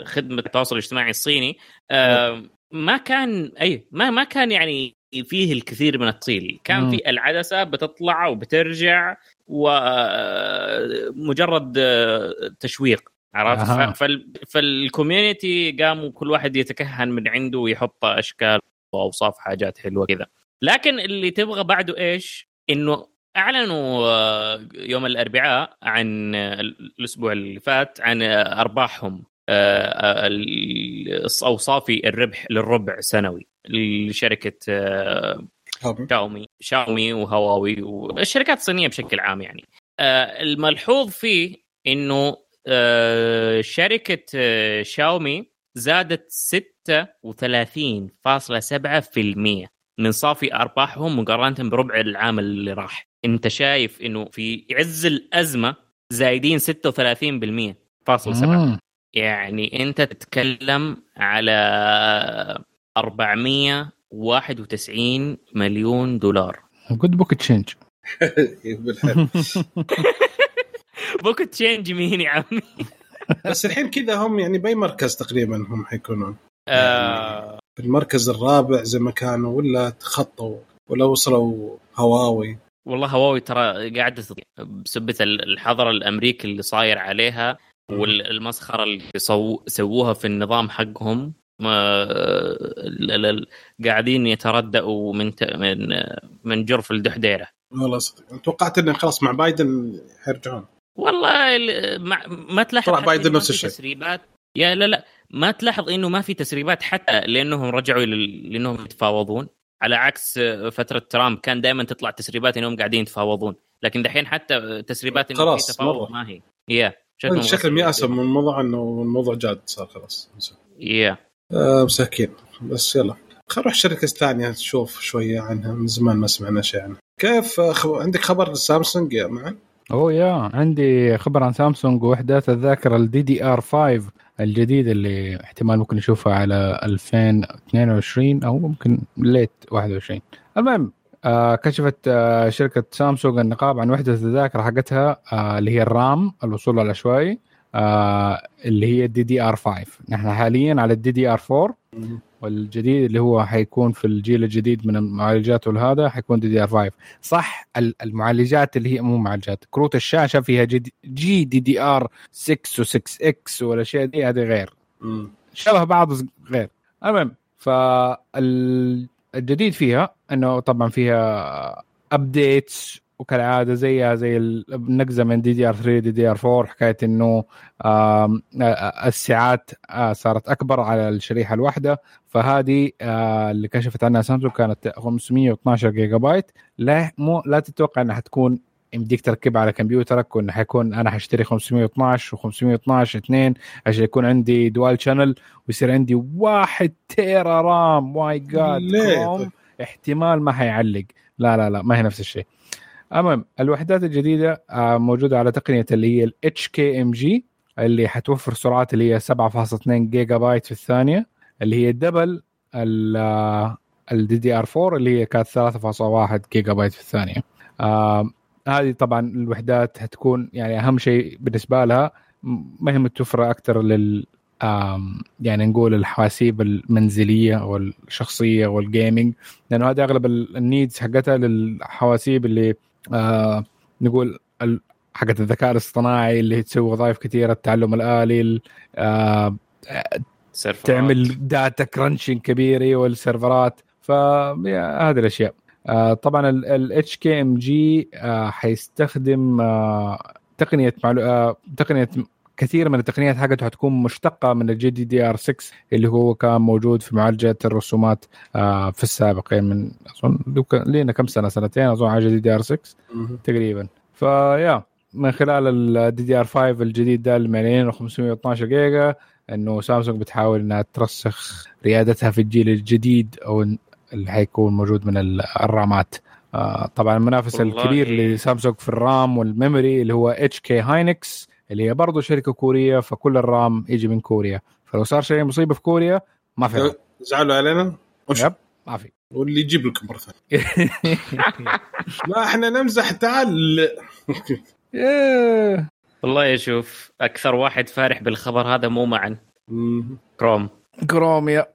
خدمه التواصل الاجتماعي الصيني آه، ما كان أي ما ما كان يعني فيه الكثير من التفصيل كان. في العدسة بتطلع وبترجع ومجرد تشويق عرفت أها. ف- فال... فالكوميونتي قاموا كل واحد يتكهن من عنده ويحط أشكال وأوصاف حاجات حلوة كذا لكن اللي تبغى بعده إيش إنه أعلنوا آه، يوم الأربعاء عن آه، الأسبوع اللي فات عن آه، أرباحهم أو صافي الربح للربع سنوي لشركة. شاومي. شاومي. وهواوي والشركات الصينية بشكل عام يعني. الملحوظ فيه إنه شركة شاومي زادت 36.7% من صافي أرباحهم مقارنة بربع العام اللي راح. أنت شايف إنه في عز الأزمة زايدين 36% فاصل سبعة. يعني أنت تتكلم على 491 مليون دولار. جود بوك تشينج. بوك تشينج مين يا عمي؟ بس الحين كذا هم يعني باي مركز تقريبا هم حيكونون. آه في المركز الرابع زي ما كانوا ولا تخطوا ولا وصلوا هواوي؟ والله هواوي ترى قاعدة تضيع بسبه الحظر الأمريكي اللي صاير عليها والمسخرة اللي سو سووها في النظام حقهم. قاعدين يتردأوا من ت- من من جرف الدحديرة. والله صدق. توقعت إنه خلاص مع بايدن حيرجعون. والله ال- ما, ما تلاحظ طلع بايدن نفس الشيء. تسريبات. يا لا لا. ما تلاحظ إنه ما في تسريبات حتى لأنهم رجعوا لل- لأنهم يتفاوضون. على عكس فترة ترامب كان دائما تطلع تسريبات إنهم قاعدين يتفاوضون. لكن دحين حتى تسريبات انه خلاص، في تفاوض. ما هي. يا شكل ميأسة من الموضوع إنه الموضوع جاد صار خلاص. يا آه مساكين. بس يلا. خل نروح شركة ثانية نشوف شوية عنها. من زمان ما سمعنا شيء عنها. كيف خب... عندك خبر سامسونج يا معن؟ أوه yeah. عندي خبر عن سامسونج واحداث الذاكرة ال DDR 5 الجديد اللي احتمال ممكن نشوفها على 2022 أو ممكن late 21 المهم آه كشفت آه شركة سامسونج النقاب عن وحدة الذاكرة حقتها آه اللي هي الرام الوصول العشوائي آه اللي هي ال DDR 5 نحن حاليا على ال DDR 4 والجديد اللي هو حيكون في الجيل الجديد من المعالجات والهذا حيكون DDR 5 صح ال- المعالجات اللي هي مو معالجات كروت الشاشة فيها جي دي, جي دي, آر 6 و6 إكس والأشياء دي هذه غير. شبه بعض غير. المهم فالجديد فيها إنه طبعا فيها updates وكالعادة زيها زي النقزه من دي دي ار 3 دي دي ار 4 حكاية إنه آه، صارت أكبر على الشريحة الواحدة. فهذه اللي كشفت عنها سامسونج كانت 512 جيجا بايت. لا مو لا تتوقع إنها حتكون يمديك تركبها على كمبيوترك وإنه حيكون أنا حاشتري 512 و512 2 عشان يكون عندي dual channel ويصير عندي واحد تيرا RAM. my God? كروم احتمال ما حيعلق. لا لا لا ما هي نفس الشيء. المهم الوحدات الجديدة آه، موجودة على تقنية اللي هي ال HKMG اللي حتوفر سرعات اللي هي 7.2 جيجا بايت في الثانية اللي هي double ال DDR 4 اللي هي كانت 3.1 جيجا بايت في الثانية. آه هذه طبعا الوحدات حتكون يعني أهم شيء بالنسبة لها. ما هي متوفرة أكثر لل يعني نقول الحواسيب المنزلية والشخصية وال gaming لأنه هذه أغلب ال- ال needs حقتها للحواسيب اللي آه نقول حقت الذكاء الاصطناعي اللي تسوي وظائف كثيرة التعلم الآلي ال- آه. تعمل data crunching كبيره والسيرفرات فهذه الأشياء آه، طبعا ال HKMG حيستخدم آه، تقنية معلو... آه، تقنية كثير من التقنيات حقته حتكون مشتقة من ال GDDR 6 اللي هو كان موجود في معالجة الرسومات آه، في السابق يعني من أظن لينا كم سنة سنتين أظن على GDDR 6 مم. تقريبا فيا من خلال ال DDR 5 الجديد ده اللي مليانين 512 جيجا إنه سامسونج بتحاول إنها ترسخ ريادتها في الجيل الجديد أو اللي حيكون موجود من ال- الرامات آه طبعا المنافس. الكبير لسامسونج في ال RAM وال memory اللي هو SK هاينكس اللي هي برضه شركة كورية فكل ال RAM يجي من كوريا. فلو صار شيء مصيبة في كوريا ما في. زعلوا علينا؟ وش؟ يب ما في. واللي يجيب لكم مرة ثانية. لا إحنا نمزح تعال. إيه. والله شوف أكثر واحد فارح بالخبر هذا مو معا. كروم. كروم يا.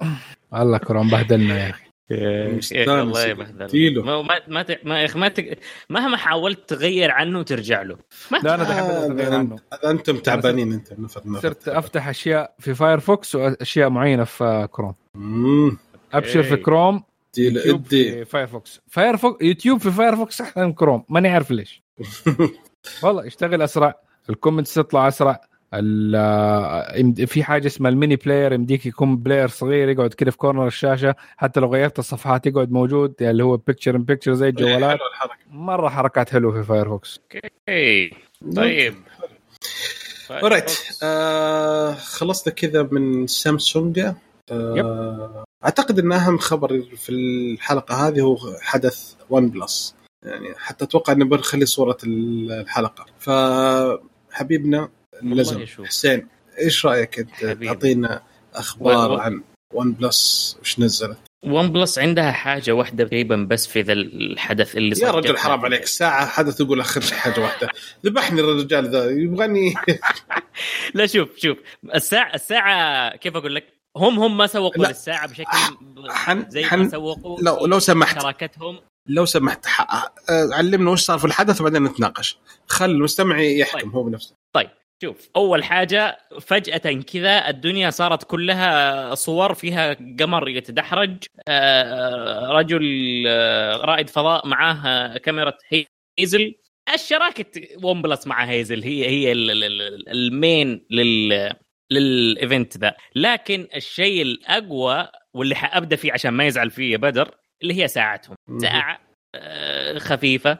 الله كروم بهدلنا يا أخي. الله يبهدل تيلو. ما ما ما ت- ما, يا أخي ما تق... مهما حاولت تغير عنه ترجع له. ما لا أنا دحين آه، عنه. أنتم تعبانين أنت صرت أفتح أشياء في Firefox وأشياء معينة في كروم. أبشر في. Chrome YouTube إدي. في Firefox Firefox YouTube في Firefox أحسن من كروم ماني عارف ليش. والله يشتغل أسرع. ال comments تطلع أسرع. في حاجة اسمها ال mini player يمديك يكون player صغير يقعد كده في corner الشاشة حتى لو غيرت الصفحات يقعد موجود يعني اللي هو picture in picture زي الجوالات حلوة الحركة. مرة حركات حلوة في Firefox Okay طيب. Alright آه خلصنا كذا من سامسونج آه أعتقد إن أهم خبر في الحلقة هذه هو حدث OnePlus يعني حتى أتوقع إنه بنخلي صورة الحلقة. فحبيبنا لازم. حسين إيش رأيك. تعطينا أخبار و- عن OnePlus وش نزلت؟ OnePlus عندها حاجة واحدة تقريبا بس في ذا الحدث اللي يا صار رجل قبل. حرام عليك. ساعة حدث يقول آخر شيء حاجة واحدة. ذبحني الرجال ذا يبغاني. لا شوف شوف. الساعة الساعة كيف أقول لك؟ هم هم ما سوقوا لا. للساعة بشكل حن- زي حن- ما سوقوا لو لو سمحت. شراكتهم. لو سمحت آه، علمنا وش صار في الحدث وبعدين نتناقش. خل المستمع يحكم طيب. هو بنفسه. شوف أول حاجة فجأة كذا الدنيا صارت كلها صور فيها قمر يتدحرج آه، رجل آه، رائد فضاء معاه كاميرا Hasselblad. الشراكة OnePlus مع Hasselblad هي هي ال- ال- ال- ال main لل لل event ذا. لكن الشيء الأقوى واللي حأبدأ فيه عشان ما يزعل فيه بدر اللي هي ساعتهم. ساعة آه، خفيفة. آه،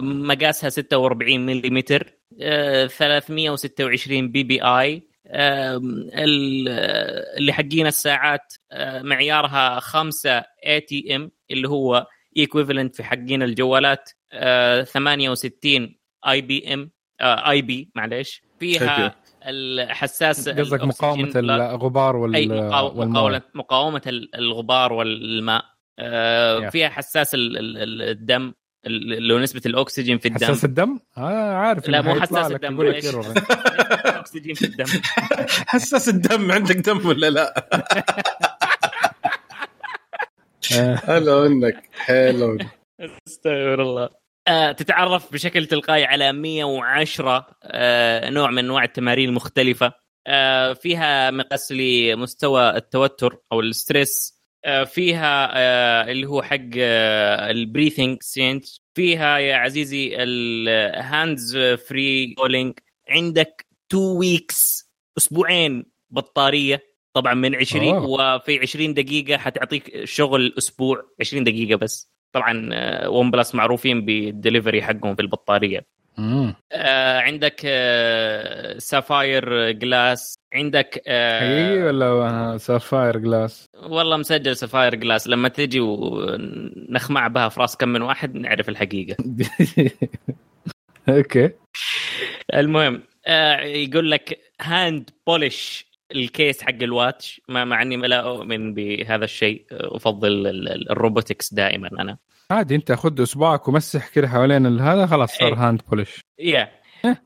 مقاسها 46 ملم 326 PPI. آم، ال- اللي حقين الساعات آه، معيارها 5 ATM اللي هو equivalent في حقين الجوالات آه، 68 IP أم IP معليش. فيها الحساس قصدك مقاومة الغبار وال والمويه مقاومه مقاومة ال- الغبار والماء. آه،. فيها حساس ال- ال- ال- الدم. هو نسبة الأكسجين في الدم. حساس الدم؟ آه عارف لا مو حساس الدم. الأكسجين في الدم. حساس الدم عندك دم ولا لا؟ حلو انك حلو. استغفر الله. آه، تتعرف بشكل تلقائي على 110 آه، نوع من أنواع التمارين المختلفة. آه، فيها مقاس لمستوى التوتر أو ال stress. فيها آه، اللي هو حق ال breathing thing فيها يا عزيزي ال hands-free calling عندك two weeks أسبوعين بطارية طبعا من 20 أوه. وفي 20 دقيقة حتعطيك شغل أسبوع 20 دقيقة بس طبعا آه، OnePlus معروفين بالدليفري حقهم في البطارية. آه، عندك آه، sapphire glass عندك آه، حقيقي ولا sapphire glass؟ والله مسجل sapphire glass. لما تجي ونخمع بها في راس كم من واحد نعرف الحقيقة. Okay. المهم آه، يقول لك hand polished ال case حق ال watch. ما مع إني لا أؤمن بهذا الشيء. أفضل ال- ال- ال robotics دائما أنا. عادي انت خذ اصبعك ومسح كده حوالين ال- هذا خلاص صار. هاند بولش يا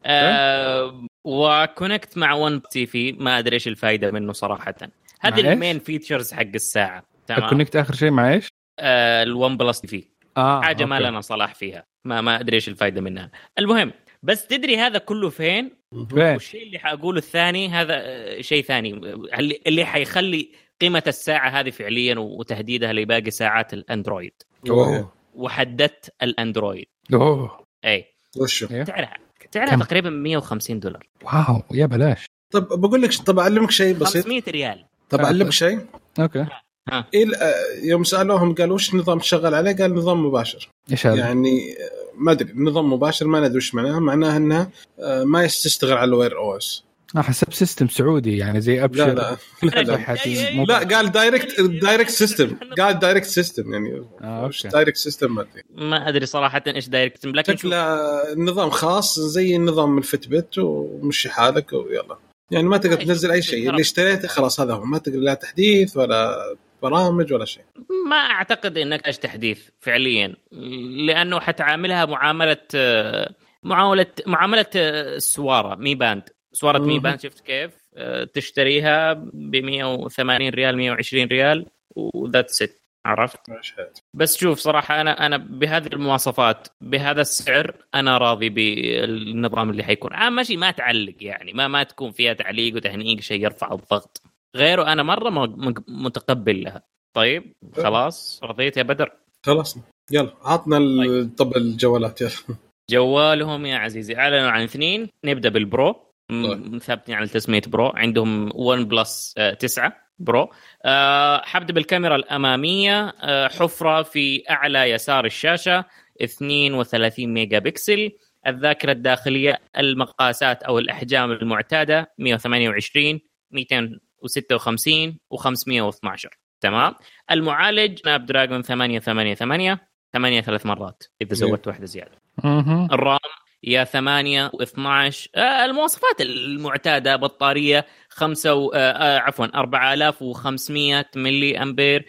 آه و connect مع One TV ما أدري إيش الفائده منه صراحة. هذه؟ ال main features حق الساعة تمام؟ ال connect آخر شيء مع إيش؟ آه ال OnePlus TV آه حاجة ما. لنا صلاح فيها. ما ما أدري إيش الفائده منها. المهم بس تدري هذا كله فين؟ فين؟ والشيء اللي حأقوله الثاني هذا آه، شيء ثاني. اللي- اللي حيخلي قيمة الساعة هذه فعليا وتهديدها لباقي ساعات الاندرويد أوه. وحددت الأندرويد. أوه. اي وشو؟ إيه. سعرها سعرها كم؟ تقريبا 150 دولار. واو يا بلاش. طب بقول لك طب أعلمك شيء بسيط. 500 ريال. طب أعلمك شيء. Okay. إيه ال- آه، يوم سألوهم قالوا وش نظام تشغل عليه؟ قال نظام مباشر. إيش هذا؟ يعني آه، ما أدري نظام مباشر ما ندري وش معناه. معناه انها آه، ما تشتغل على ال Wear OS. حسب system سعودي يعني زي أبشر. لا لا. لا, لا. مو- لا قال direct direct system قال direct system يعني. آه،. direct system ما أدري. ما أدري صراحة إيش direct لكن شكله نظام خاص زي نظام ال Fitbit ومشي حالك ويلا. يعني ما تقدر تنزل أي شيء. اللي اشتريته خلاص هذا هو. ما تقدر لا تحديث ولا برامج ولا شيء. ما أعتقد إنك إيش تحديث فعليا. لأنه حتعاملها معاملة آه، معاملة معاملة آه، السواره Mi Band. سواره Mi مهم. Band شفت كيف؟ آه، تشتريها ب 180 ريال 120 ريال و that's it عرفت. بس شوف صراحة أنا أنا بهذه المواصفات بهذا السعر أنا راضي بالنظام اللي حيكون. آه ماشي ما تعلق يعني ما ما تكون فيها تعليق وتهنيق شيء يرفع الضغط. غيره أنا مرة متقبل لها. طيب خلاص رضيت يا بدر؟ خلاص يلا عطنا ال- طب الجوالات يلا. جوالهم يا عزيزي أعلنوا عن اثنين. نبدأ بال Pro. طيب. ثابتين على تسميه Pro. عندهم OnePlus 9 Pro. آه، حبدا بالكاميرا الأمامية آه، حفرة في أعلى يسار الشاشة 32 ميجا بكسل الذاكرة الداخلية المقاسات أو الأحجام المعتادة 128 256 و512 تمام. المعالج سناب دراجون 888 8 ثلاث مرات إذا زودت واحدة زيادة. الرام يا 8 و12 آه المواصفات المعتادة بطارية 5 و... آه آه عفوا 4500 ملي أمبير.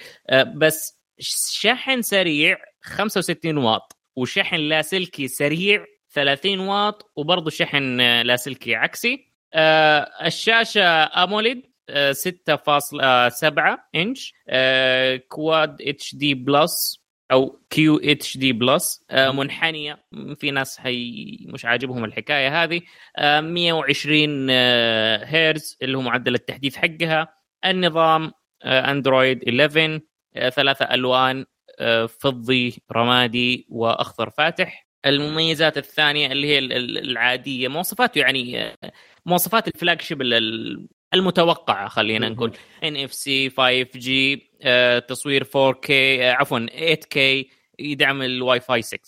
بس شحن سريع 65 واط وشحن لاسلكي سريع 30 واط وبرضه شحن لاسلكي عكسي. الشاشة AMOLED آه 6.7 inch. Quad HD Plus. أو QHD Plus منحنية. في ناس حي مش عاجبهم الحكاية هذه. آه، 120 آه، هيرز اللي هو معدل التحديث حقها. النظام آه، Android 11 آه، ثلاثة ألوان آه، فضي رمادي وأخضر فاتح. المميزات الثانية اللي هي ال- ال- العادية يعني آه، مواصفات ال flagship المتوقعة خلينا نقول. NFC 5G تصوير 4K آه، عفوا 8K يدعم الواي فاي 6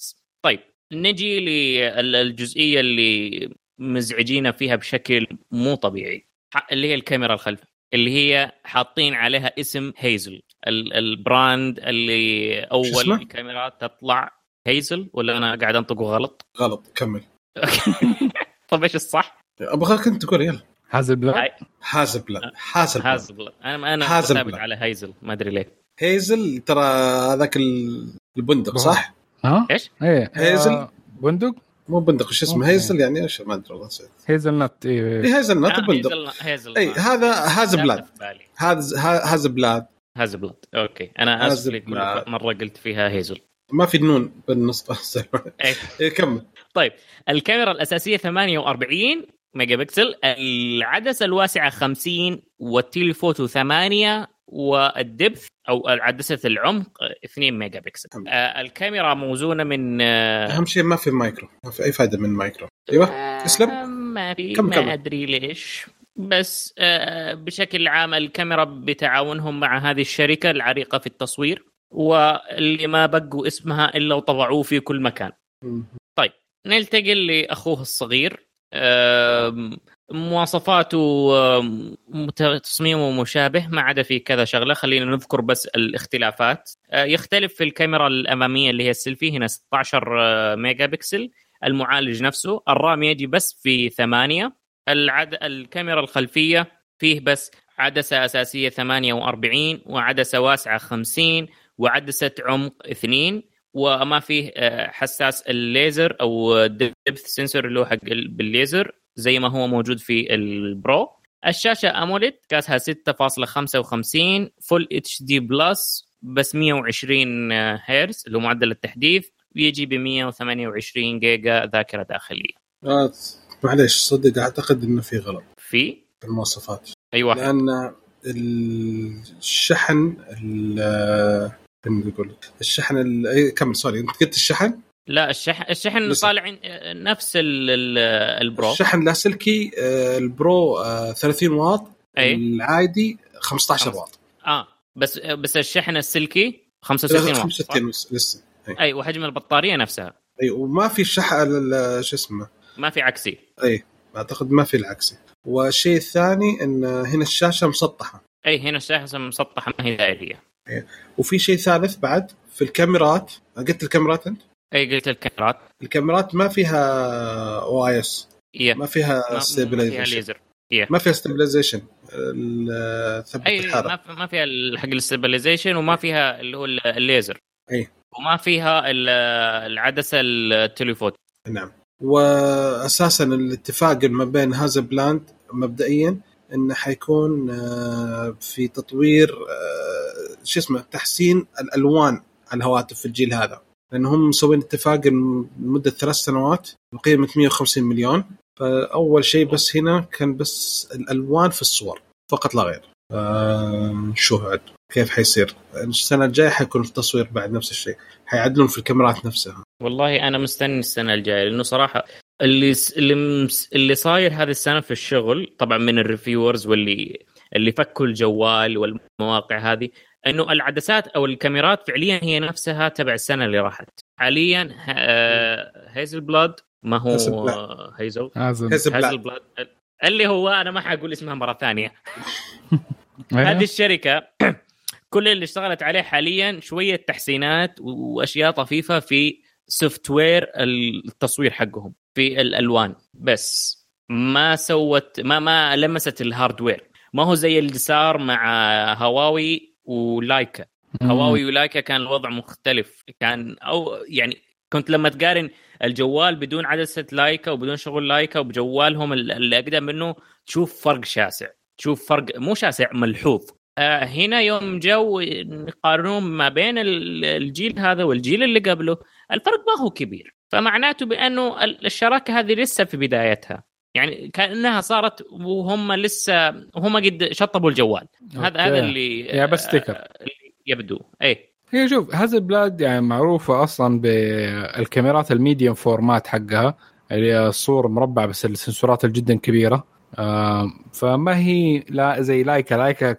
طيب نجي للجزئية اللي مزعجينا فيها بشكل مو طبيعي اللي هي الكاميرا الخلفيه اللي هي حاطين عليها اسم Hasselblad. ال brand اللي أول الكاميرات تطلع hazel ولا أنا قاعد انطقه غلط؟ غلط كمل. طيب إيش الصح؟ أبغاك أنت تقول يلا. Hasselblad Hasselblad Hasselblad أنا أنا ثابت على hazel ما أدري ليه. hazel ترى هذاك البندق صح؟ ها؟ إيش؟ إيه. hazel آه بندق؟ مو بندق شو اسمه؟ hazel يعني إيش؟ ما أدري والله نسيت. hazelnut اي hazelnut بندق. hazel اي هذا Hasselblad Hasselblad Hasselblad okay. أنا آسف. مرة قلت فيها hazel ما في نون بالنص. إيه. إيه كمل. طيب. الكاميرا الأساسية 48 ميجا بكسل العدسة الواسعة 50 وال telephoto 8 وال depth أو عدسة العمق 2 ميجا بكسل آه الكاميرا موزونة من آه أهم شيء ما في مايكرو ما في أي فائده من macro. أيوه اسلم. آه، ما في كم- كم؟ ما أدري ليش. بس آه بشكل عام الكاميرا بتعاونهم مع هذه الشركة العريقة في التصوير واللي ما بقوا اسمها إلا وطبعوه في كل مكان. ننتقل لأخوه الصغير. مواصفاته تصميمه مشابه ما عدا في كذا شغلة. خلينا نذكر بس الاختلافات. آه، يختلف في الكاميرا الأمامية اللي هي السيلفي هنا 16 آه، ميجا بكسل المعالج نفسه ال RAM يجي بس في ثمانية. العد... الكاميرا الخلفية فيه بس عدسة أساسية 48 وعدسة واسعة 50 وعدسة عمق 2 وما فيه آه، حساس الليزر أو depth sensor اللي هو حق ال- بالليزر زي ما هو موجود في ال Pro. الشاشة AMOLED مقاسها 6.55 Full HD Plus بس 120 هرتز اللي هو معدل التحديث ويجي ب 128 جيجا ذاكرة داخلية. آه معليش صدق أعتقد إنه في غلط. في؟ في المواصفات. أي واحد. لأن الشحن خلينا نقول الشحن ال- إيه، كمل sorry أنت قلت الشحن؟ لا الشحن الشحن لسه. طالع آه، نفس ال- ال- ال Pro. الشحن اللاسلكي آه، ال Pro آه، 30 واط اي العادي 15 واط. آه بس بس الشحن السلكي 65 واط صح؟ 65 لسه- لسه. اي أي وحجم البطارية نفسها. اي وما في شحن شو اسمه؟ ما في عكسي. اي أعتقد ما في العكسي. والشيء الثاني إن هنا الشاشة مسطحة. أي هنا الشاشة مسطحة ما هي دائرية. وفي شيء ثالث بعد في الكاميرات. قلت الكاميرات أنت؟ اي قلت الكاميرات. الكاميرات ما فيها OIS إيه. ما فيها ما- ما فيها stabilization ليزر إيه. ما فيها stabilization ثبت أي الحرارة. ما في- ما فيها حق ال stabilization وما فيها اللي هو ال- الليزر. أي. وما فيها ال- العدسة ال telephoto نعم. واساسا الاتفاق ما بين Hasselblad مبدئيا إنه حيكون آه، في تطوير آه، شو اسمه تحسين الألوان على الهواتف في الجيل هذا. لانهم مسوين اتفاق لمدة ثلاث سنوات بقيمة 150 مليون. فأول شيء بس هنا كان بس الألوان في الصور فقط لا غير. آه، نشوف عاد كيف حيصير؟ السنة الجاية حيكون التصوير بعد نفس الشيء. حيعدلون في الكاميرات نفسها. والله أنا مستني السنة الجاية لأنه صراحة اللي اللي اللي صاير هذه السنة في الشغل طبعا من الريفيورز واللي اللي فكوا الجوال والمواقع هذه إنه العدسات أو الكاميرات فعليا هي نفسها تبع السنة اللي راحت. حاليا ه- Hasselblad ما هو hazel. hazel. blad. اللي هو أنا ما حقول اسمها مرة ثانية. أيوه. هذه الشركة كل اللي اشتغلت عليه حاليا شوية تحسينات وأشياء طفيفة في software التصوير حقهم في الألوان. بس ما سوت ما ما لمست ال hardware ما هو زي اللي صار مع هواوي ولايكا. هواوي ولايكا كان الوضع مختلف. كان أو يعني كنت لما تقارن الجوال بدون عدسة لايكا وبدون شغل لايكا وبجوالهم ال- اللي أقدم منه تشوف فرق شاسع. تشوف فرق مو شاسع ملحوظ. آه هنا يوم جو يقارنون ما بين ال- الجيل هذا والجيل اللي قبله الفرق ما هو كبير. فمعناته بأنه ال- الشراكة هذه لسه في بدايتها. يعني كأنها صارت وهم لسه هم قد شطبوا الجوال. هذا. هذا اللي يا بس sticker. آه، يبدو. اي هي شوف Hasselblad يعني معروفة أصلا بالكاميرات ال medium format حقها اللي هي الصور مربع بس ال sensorات الجدا كبيرة. آه فما هي لا زي لايكا لايكا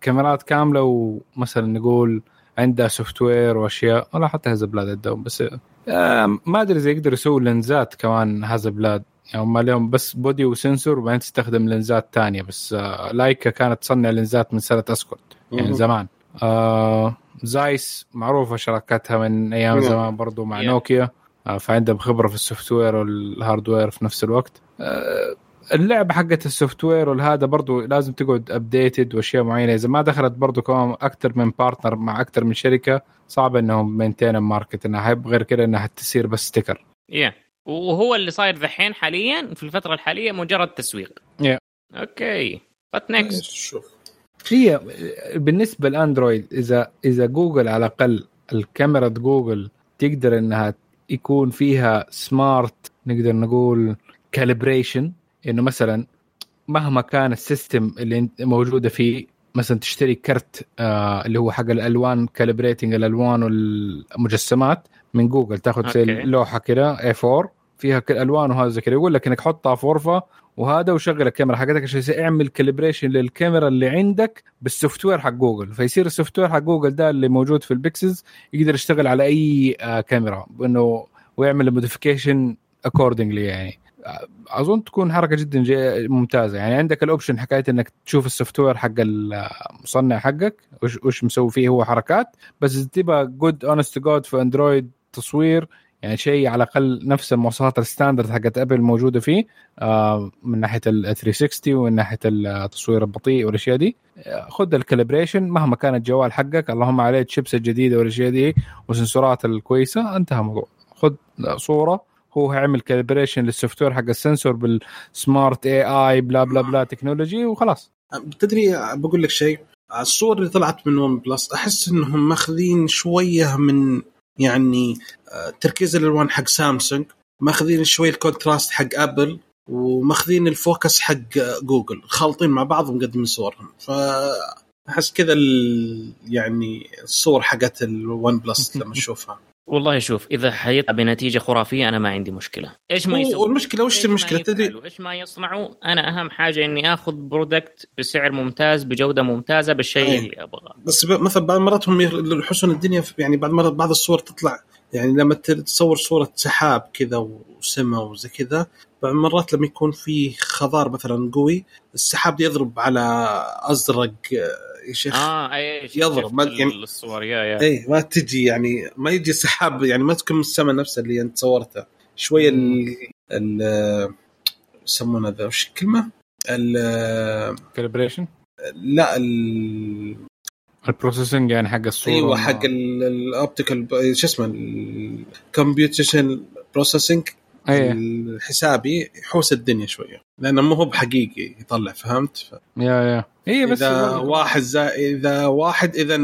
كاميرات كاملة ومثلا نقول عندها software وأشياء. ولا حتى Hasselblad عندهم بس آه ما أدري إذا يقدروا يسووا lensات كمان Hasselblad هم لهم بس body و sensor وبعدين تستخدم lensات تانية. بس آه لايكا كانت تصنع lensات من سنة اسكت يعني. زمان. آه زايس معروفة شراكتها من أيام نعم. زمان برضو مع Yeah. نوكيا. آه فعندهم خبره في ال software وال hardware في نفس الوقت. آه اللعبة حقت ال software والهذا برضو لازم تقعد updated وأشياء معينة. إذا ما دخلت برضو كمان أكثر من partner مع أكثر من شركة صعب إنهم maintain market انها غير كده إنها تصير بس sticker يا وهو اللي صاير ذحين حاليا في الفترة الحالية مجرد تسويق. Yeah. Okay. What next شوف. هي بالنسبة لأندرويد إذا إذا جوجل على الأقل الكاميرا جوجل تقدر إنها يكون فيها smart نقدر نقول calibration إنه مثلا مهما كان ال system اللي موجودة فيه مثلا تشتري كرت آه اللي هو حق الألوان calibrating الألوان والمجسمات من جوجل تاخذ زي. اللوحه كده A4 فيها كل الوان وهذا زي كده يقول لك إنك حطها في غرفة وهذا وشغل الكاميرا حقتك عشان اعمل calibration للكاميرا اللي عندك بال software حق جوجل فيصير ال software حق جوجل ده اللي موجود في ال Pixels يقدر يشتغل على أي آه كاميرا. بانه ويعمل modification accordingly يعني. آه، أظن تكون حركة جدا ممتازة. يعني عندك ال option حكايه إنك تشوف ال software حق المصنع حقك وش وش مسوي فيه هو حركات. بس تبغى good, honest good في Android تصوير يعني شيء على الأقل نفس المواصفات ال standard حقت Apple موجودة فيه آه، من ناحية ال 360 ومن ناحية التصوير البطيء والأشياء دي. آه، خذ ال calibration مهما كان الجوال حقك اللهم عليه الشيبس الجديدة والأشياء دي وال sensorات الكويسة انتهى الموضوع. خذ صورة هو هيعمل calibration لل software حق ال sensor بال smart AI bla bla bla technology وخلاص. تدري بقول لك شيء الصور اللي طلعت من OnePlus أحس إنهم ماخذين شوية من يعني آه، تركيز الالوان حق سامسونج. ماخذين شوية ال contrast حق Apple وماخذين ال focus حق آه، جوجل. خالطين مع بعض ومقدمين صورهم. فأحس كذا ال- يعني الصور حقت ال OnePlus لما أشوفها. والله شوف إذا حيطلع بنتيجة خرافية أنا ما عندي مشكلة. إيش ما يسوي؟ والمشكلة وش المشكلة؟ تدري؟ إيش ما يصنعوا؟ أنا أهم حاجة إني آخذ برودكت بسعر ممتاز بجودة ممتازة بالشيء أي. اللي أبغاه. بس ب- مثلا بعض المرات هم يحسون الدنيا يعني بعض مرات بعض الصور تطلع. يعني لما تصور صورة سحاب كذا وسماء وزي كذا بعض المرات لما يكون في خضار مثلا قوي السحاب يضرب على أزرق يا شيخ. آه اي يضرب، ما- يعني- الصور يا يا. اي ما تجي يعني ما يجي سحاب يعني ما تكون من السماء نفسها اللي أنت صورتها. شوية ال ال يسمونه ذا وش الكلمة؟ ال calibration لا ال ال processing يعني حق الصورة. أيوه حق ال optical شو اسمه ال computation processing إيه. الحسابي يحوس الدنيا شوية. لأنه مو هو بحقيقي يطلع فهمت؟ ف... يا يا. هي بس إذا واحد زائد إذا واحد إذا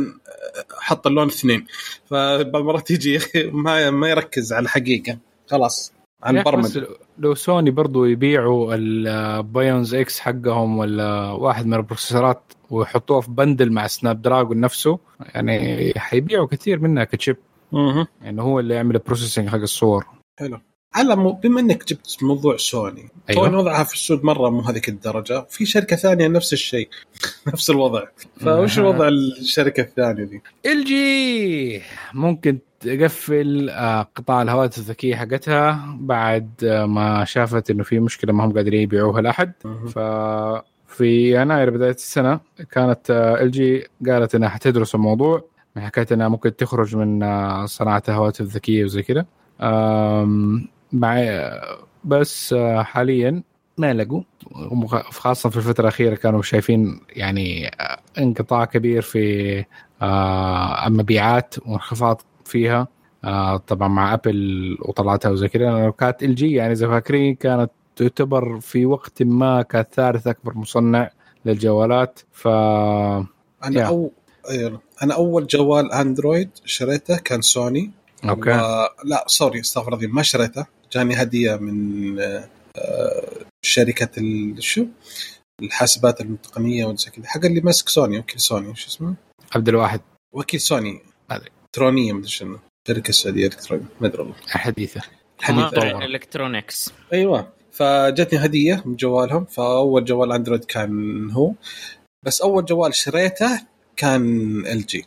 حط اللون اثنين فبعض المرات يجي ما ما يركز على الحقيقة. خلاص عن برمجة. لو سوني برضو يبيعوا ال Bionz X حقهم ولا واحد من ال processorات ويحطوها في bundle مع Snapdragon نفسه يعني حيبيعوا كثير منها ك chip. أها يعني هو اللي يعمل ال processing حق الصور. حلو. على مو بما إنك جبت موضوع سوني أيوة. وضعها في السوق مرة مو هذيك الدرجة في شركة ثانية نفس الشيء نفس الوضع فوش. وضع الشركة الثانية دي؟ LG ممكن تقفل آه، قطاع الهواتف الذكية حقتها بعد آه، ما شافت إنه في مشكلة ما هم قادرين يبيعوها لأحد ففي يناير بداية السنة كانت LG قالت إنها حتدرس الموضوع من حكايه إنها ممكن تخرج من آه، صناعة الهواتف الذكية وزي كده آم، مع بس آه، حاليا ما لقوا. خاصة في الفترة الأخيرة كانوا شايفين يعني آه، انقطاع كبير في آه، المبيعات وانخفاض فيها. طبعا مع Apple وطلعتها وزي كذا. كانت LG يعني اذا فاكرين كانت تعتبر في وقت ما كانت ثالث أكبر مصنع للجوالات. ف أنا. أو... أنا أول جوال Android شريته كان سوني. أوكي. و... لا sorry استغفر الله ما شريته. جاني هدية من آه، آه، شركة ال... شو؟ الحاسبات التقنيه وزي كذا حق اللي ماسك سوني وكيل سوني شو اسمه؟ عبد الواحد. وكيل سوني. هذا. إلكترونية مدري شنو. شركة سعودية إلكترونية ما أدري والله. حديثه حديث طبعاً. الكترونكس أيوه. فجتني هدية من جوالهم. فأول جوال Android كان هو. بس أول جوال شريته كان LG.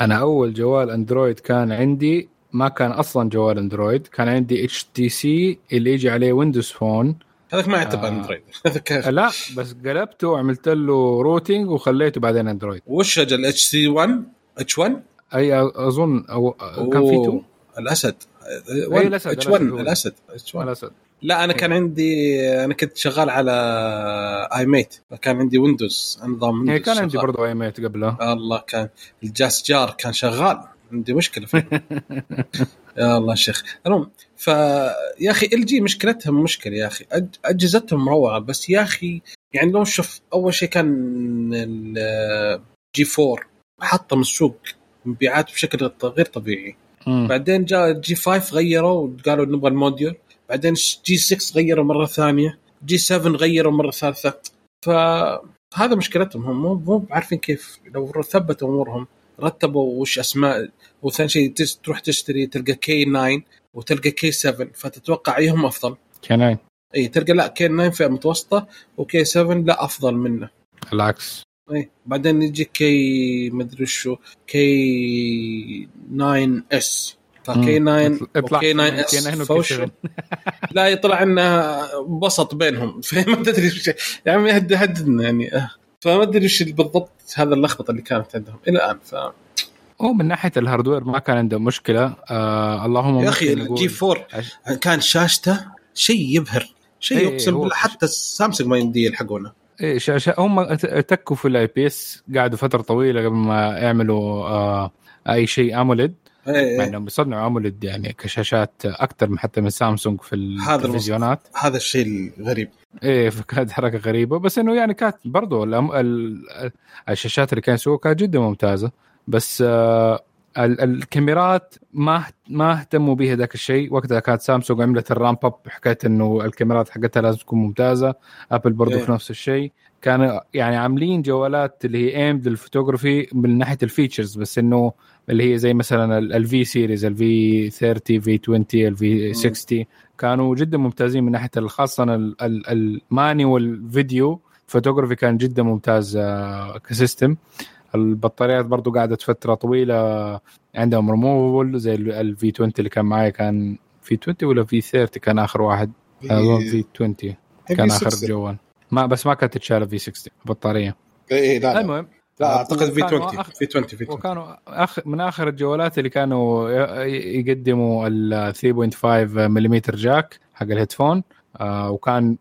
أنا أول جوال Android كان عندي ما كان أصلا جوال أندرويد. كان عندي اتش تي سي اللي يجي عليه ويندوز فون هذاك ما يعتبر آه. أندرويد. لا بس قلبته وعملت له روتينج وخليته بعدين أندرويد. وش أجل اتش سي 1 اتش 1 أي أظن أو كان في تو الأسد. أي الأسد، اتش الأسد 1 هو. الأسد. اتش 1 الأسد. لا أنا كان عندي أنا كنت شغال على اي ميت فكان عندي ويندوز نظام ويندوز كان عندي. برضه اي ميت قبله. الله كان الجاس جار كان شغال. عندي مشكلة. يا الله شيخ. المهم فيا أخي ال جي مشكلتهم مشكلة يا أخي. أجهزتهم روعه بس يا أخي يعني لو شوف أول شيء كان الجي 4 حطم السوق مبيعات بشكل غير طبيعي. بعدين جاء جي 5 غيروا وقالوا نبغى الموديول. بعدين جي 6 غيروا مرة ثانية. جي 7 غيروا مرة ثالثة. فهذا مشكلتهم هم مو مو عارفين كيف لو ثبتوا أمورهم. رتبوا وش أسماء وثاني شيء تروح تشتري تلقى K 9 وتلقى K 7 فتتوقع ايهم أفضل؟ كان اي تلقى لا K 9 فئة متوسطة و K 7 لا أفضل منه. العكس. اي بعدين يجي K مدري شو K 9 S ف K 9 اطلع و K 9 كي 9 S فوش 7. لا يطلع انه وسط بينهم. فما تدري يا عمي هد هددنا يعني. آه. فما أدري وش بالضبط هذا اللخبطة اللي كانت عندهم إلى الآن ف هو من ناحية ال hardware ما كان عنده مشكلة. آه اللهم يا أخي ال G 4 عش- كان شاشته شيء يبهر شيء إيه، اقسم هو- بالله حتى السامسونج ما يمدي يلحقونه. إيه شاشة هم تكوا في ال IPS قعدوا فترة طويلة قبل ما يعملوا آه أي شيء AMOLED إيه، مع إيه. انهم بيصنعوا AMOLED يعني كشاشات أكثر من حتى من سامسونج في التلفزيونات هذا الشيء الغريب إيه فكانت حركة غريبة بس إنه يعني كانت. ال... الشاشات اللي كانوا يسووها كانت جدا ممتازة بس آه. الكاميرات ما ما اهتموا بها ذاك الشيء. وقتها كانت سامسونج عملت ال ramp up حكايه إنه الكاميرات حقتها لازم تكون ممتازة. Apple برضو إيه. في نفس الشيء. كانوا يعني عاملين جوالات اللي هي aimed لل photography من ناحية ال features بس إنه اللي هي زي مثلا ال V series ال V 30 V 20 ال V 60 كانوا جدا ممتازين من ناحية خاصة ال- ال- المانيوال والفيديو فوتوغرافي كان جدا ممتاز آه، ك system. البطاريات برضو قعدت فترة طويلة عندهم ريموفبل زي الفي 20 اللي كان معي كان V 20 ولا V 30 كان آخر واحد. اظن V 20 كان آخر جوال. ما بس ما كانت تتشال V 60 البطاريه اي لا لا, المهم لا أعتقد في وكانوا 20 أخ- في 20 في 20 وكانوا أخ من آخر الجوالات اللي كانوا يقدموا ال 3.5 ملم جاك حق الهيدفون. آه وكان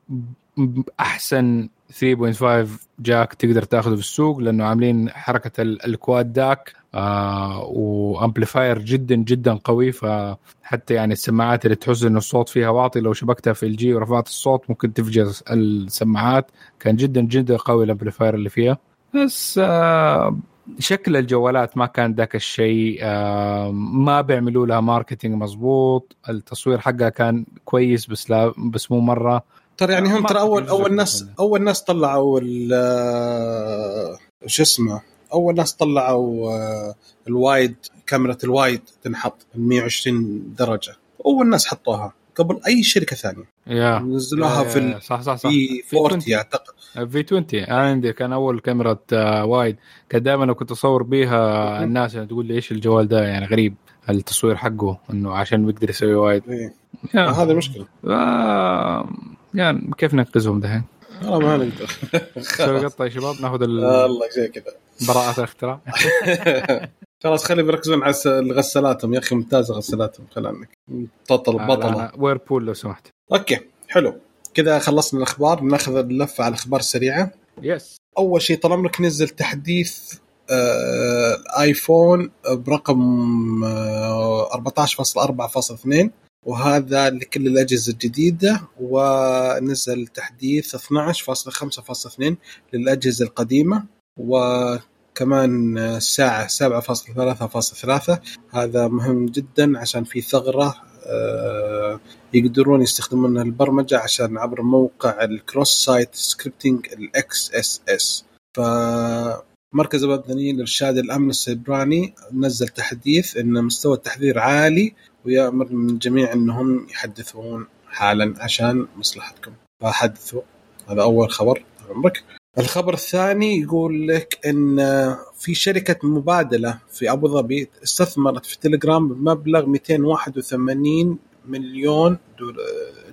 أحسن 3.5 جاك تقدر تاخذه في السوق لأنه عاملين حركة ال- الكواد داك آه وامبليفاير جدا جدا قوي. فحتى يعني السماعات اللي تحس انه الصوت فيها واطي لو شبكتها في الجي ورفعت الصوت ممكن تفجر السماعات. كان جدا جدا قوي ال amplifier اللي فيها. بس آه شكل الجوالات ما كان ذاك الشيء. آه ما بيعملوا لها marketing مظبوط. التصوير حقها كان كويس بس لا بس مو مرة. ترى يعني هم ترى اول أول ناس منه. أول ناس طلعوا ال شو اسمه؟ أول ناس طلعوا آه، ال wide camera ال wide تنحط 120 درجة. أول ناس حطوها قبل أي شركة ثانية. يا. نزلوها في ال صح صح صح. في في 40 20. أعتقد. في 20 أنا عندي كان أول كاميرا آه، وايد. كان دائما لو كنت أصور بيها الناس يعني تقول لي إيش الجوال ده؟ يعني غريب. التصوير حقه إنه عشان بيقدر يسوي وايد. إيه. هذه مشكلة. آه يعني كيف ننقذهم دحين؟ والله ما نقدر. نسوي قطة يا شباب؟ ناخذ الله زي كذا. براءة الاختراع خلاص خلي بيركزون على غسالاتهم يا أخي ممتازة غسالاتهم خل عنك بطل بطلة. ويربول لو سمحت. okay حلو. كذا خلصنا الأخبار. ناخذ اللفة على الأخبار السريعة. yes أول شيء طال عمرك نزل تحديث آه الايفون برقم آه 14.4.2 وهذا لكل الأجهزة الجديدة ونزل تحديث 12.5.2 للأجهزة القديمة وكمان الساعة 7.3.3 هذا مهم جدا عشان في ثغرة آه يقدرون يستخدمون البرمجة عشان عبر موقع ال cross site scripting ال XSS. فمركز الوطني للإرشاد الأمن السيبراني نزل تحديث إن مستوى التحذير عالي ويأمر من الجميع أنهم يحدثون حالا عشان مصلحتكم. فحدثوا. هذا أول خبر عمرك. الخبر الثاني يقول لك إن في شركة مبادلة في أبو ظبي استثمرت في تليجرام بمبلغ 281 مليون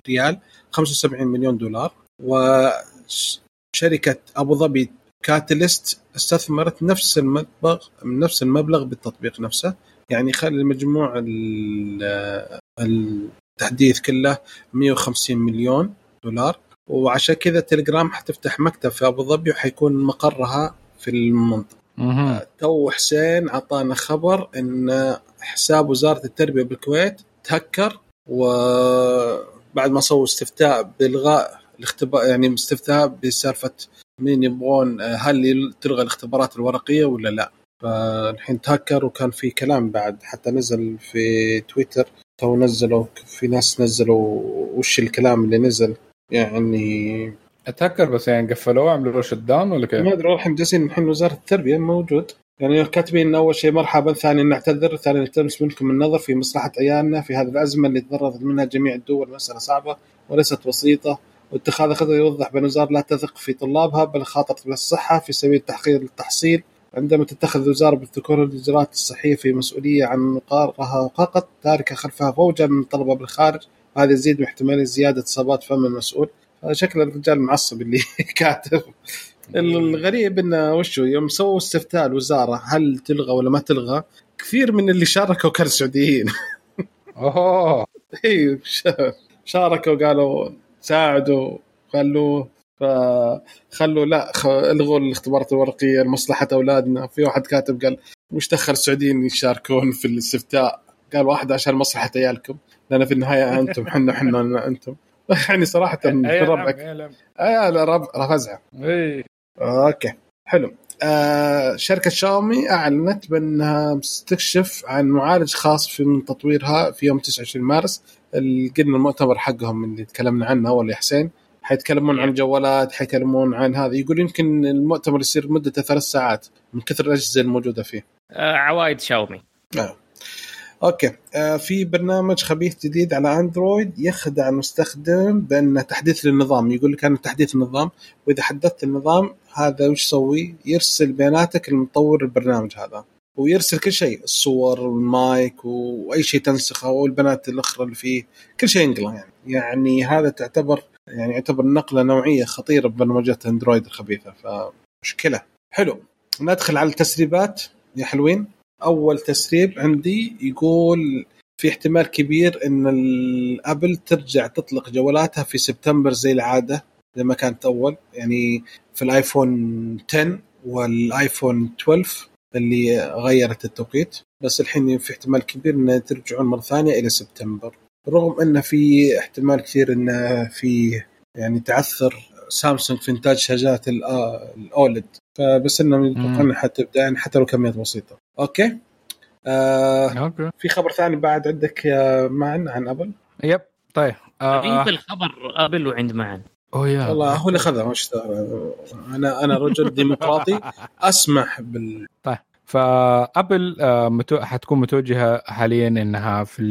ريال 75 مليون دولار. وشركة أبو ظبي كاتلست استثمرت نفس المبلغ نفس المبلغ بالتطبيق نفسه. يعني خلي المجموع التحديث كله 150 مليون دولار. وعشان كذا تليجرام حتفتح مكتب في أبو ظبي وحيكون مقرها في المنطقة. تو حسين أعطانا خبر إن حساب وزارة التربية بالكويت تهكر وبعد ما سووا استفتاء بالغاء الاختبار يعني استفتاء بسالفة مين يبغون هل تلغى الاختبارات الورقية ولا لا. فالحين تهكر وكان في كلام بعد حتى نزل في تويتر تو نزلوا في ناس نزلوا وش الكلام اللي نزل يعني أتهكر بس يعني قفلوه عملوا له شت داون ولا كيف؟ ما أدري الحين جالسين الحين وزارة التربية موجود. يعني كاتبين أول شيء مرحبا ثانيا نعتذر ثانيا نلتمس منكم النظر في مصلحة عيالنا في هذه الأزمة اللي تضررت منها جميع الدول مسألة صعبة وليست بسيطة. واتخاذ خطوة يوضح بأن الوزاره لا تثق في طلابها بل خاطرت بالصحة في سبيل تحقيق التحصيل. عندما تتخذ الوزارة بالذكور الاجراءات الصحية في مسؤولية عن مقارها فقط تاركه خلفها فوجا من الطلبه بالخارج هذا يزيد من احتمالية زيادة اصابات فم المسؤول. شكل الرجال معصب اللي كاتب. الغريب انه وشو يوم سووا استفتاء الوزارة هل تلغى ولا ما تلغى؟ كثير من اللي شاركوا كانوا سعوديين. اوه اي شاركوا قالوا ساعدوا خلوه. فخلوا لا الغوا الاختبارات الورقية لمصلحة أولادنا. في واحد كاتب قال وش دخل السعوديين يشاركون في الاستفتاء؟ قال واحد عشان مصلحة عيالكم. لأن في النهاية أنتم حنا حنا أنتم. يعني صراحة في ربعك. أي لا رب فزعه إي. أوكي حلو. آه شركة شاومي أعلنت بأنها تكشف عن معالج خاص في من تطويرها في يوم 29 مارس. قلنا المؤتمر حقهم اللي تكلمنا عنه أول يا حسين حيتكلمون عن الجوالات حيتكلمون عن هذا يقول يمكن المؤتمر يصير مدته ثلاث ساعات من كثر الأجهزة الموجودة فيه. آه عوايد شاومي. آه. okay. آه في برنامج خبيث جديد على أندرويد يخدع المستخدم بأن تحديث للنظام. يقول لك أنا تحديث النظام وإذا حدثت النظام هذا وش يسوي؟ يرسل بياناتك لمطور البرنامج هذا ويرسل كل شيء الصور والمايك وأي شيء تنسخه والبنات الأخرى اللي فيه كل شيء ينقله يعني. يعني هذا تعتبر يعني يعتبر نقلة نوعية خطيرة ببرمجات اندرويد الخبيثة فمشكلة. حلو. ندخل على التسريبات. يا حلوين. أول تسريب عندي يقول في احتمال كبير إن الأبل ترجع تطلق جوالاتها في سبتمبر زي العادة زي ما كانت أول. يعني في الآيفون 10 والآيفون 12 اللي غيرت التوقيت. بس الحين في احتمال كبير ان ترجعون مرة ثانية إلى سبتمبر. رغم أن في احتمال كثير أن في يعني تعثر سامسونج في إنتاج شاشات ال OLED فبس انهم يتوقعون حتبدا يعني حتى لو كميات بسيطة. okay؟ آه okay. في خبر ثاني بعد عندك يا معن عن أبل؟ yep طيب. آه الخبر أبل وعند معن. oh yeah. والله هو اللي خذها مش أنا أنا رجل ديمقراطي أسمح بال طيب. فأبل آه متو... حتكون متوجهة حاليا إنها في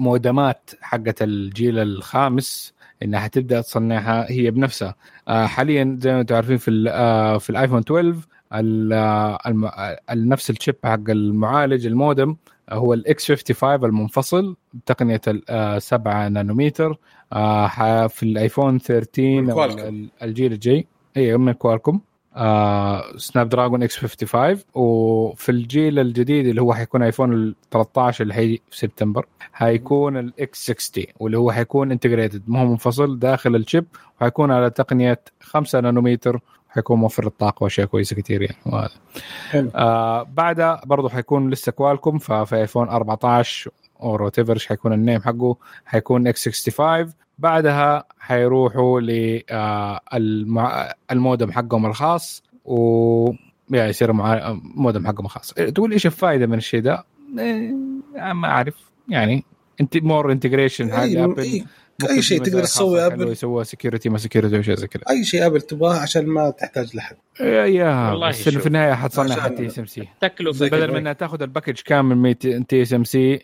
المودمات حقت الجيل الخامس إنها حتبدا تصنعها هي بنفسها. آه حاليا زي ما أنتم عارفين في آه في الآيفون 12 نفس ال chip حق المعالج المودم هو ال X 55 المنفصل بتقنيه 7 نانومتر في الآيفون 13 الجيل الجاي. اي من كوالكم آه سناب دراجون X 55 وفي الجيل الجديد اللي هو حيكون ايفون 13 اللي هي في سبتمبر حيكون ال X 60 واللي هو حيكون integrated ما هو منفصل داخل ال chip وحيكون على تقنية 5 نانومتر حيكون موفر الطاقه وأشياء كويسة كثير يعني. وهذا. آه بعدها برضه حيكون لسه كوالكم ففي ايفون 14 أو whatever حيكون النيم حقه حيكون X 65 بعدها حيروحوا للمودم حقهم الخاص و يعني يصير مودم حقهم الخاص. تقول إيش الفائده من الشيء ده؟ ما أعرف. يعني انت more integration حق ابل أي شيء تقدر تسوي ابل يسوي security ما security أو شيء زي كذا. أي شيء ابل تبغاه عشان ما تحتاج لحد. yeah yeah بس في النهاية حتصنع حتى TSMC بدل من انها تاخذ ال package كامل من TSMC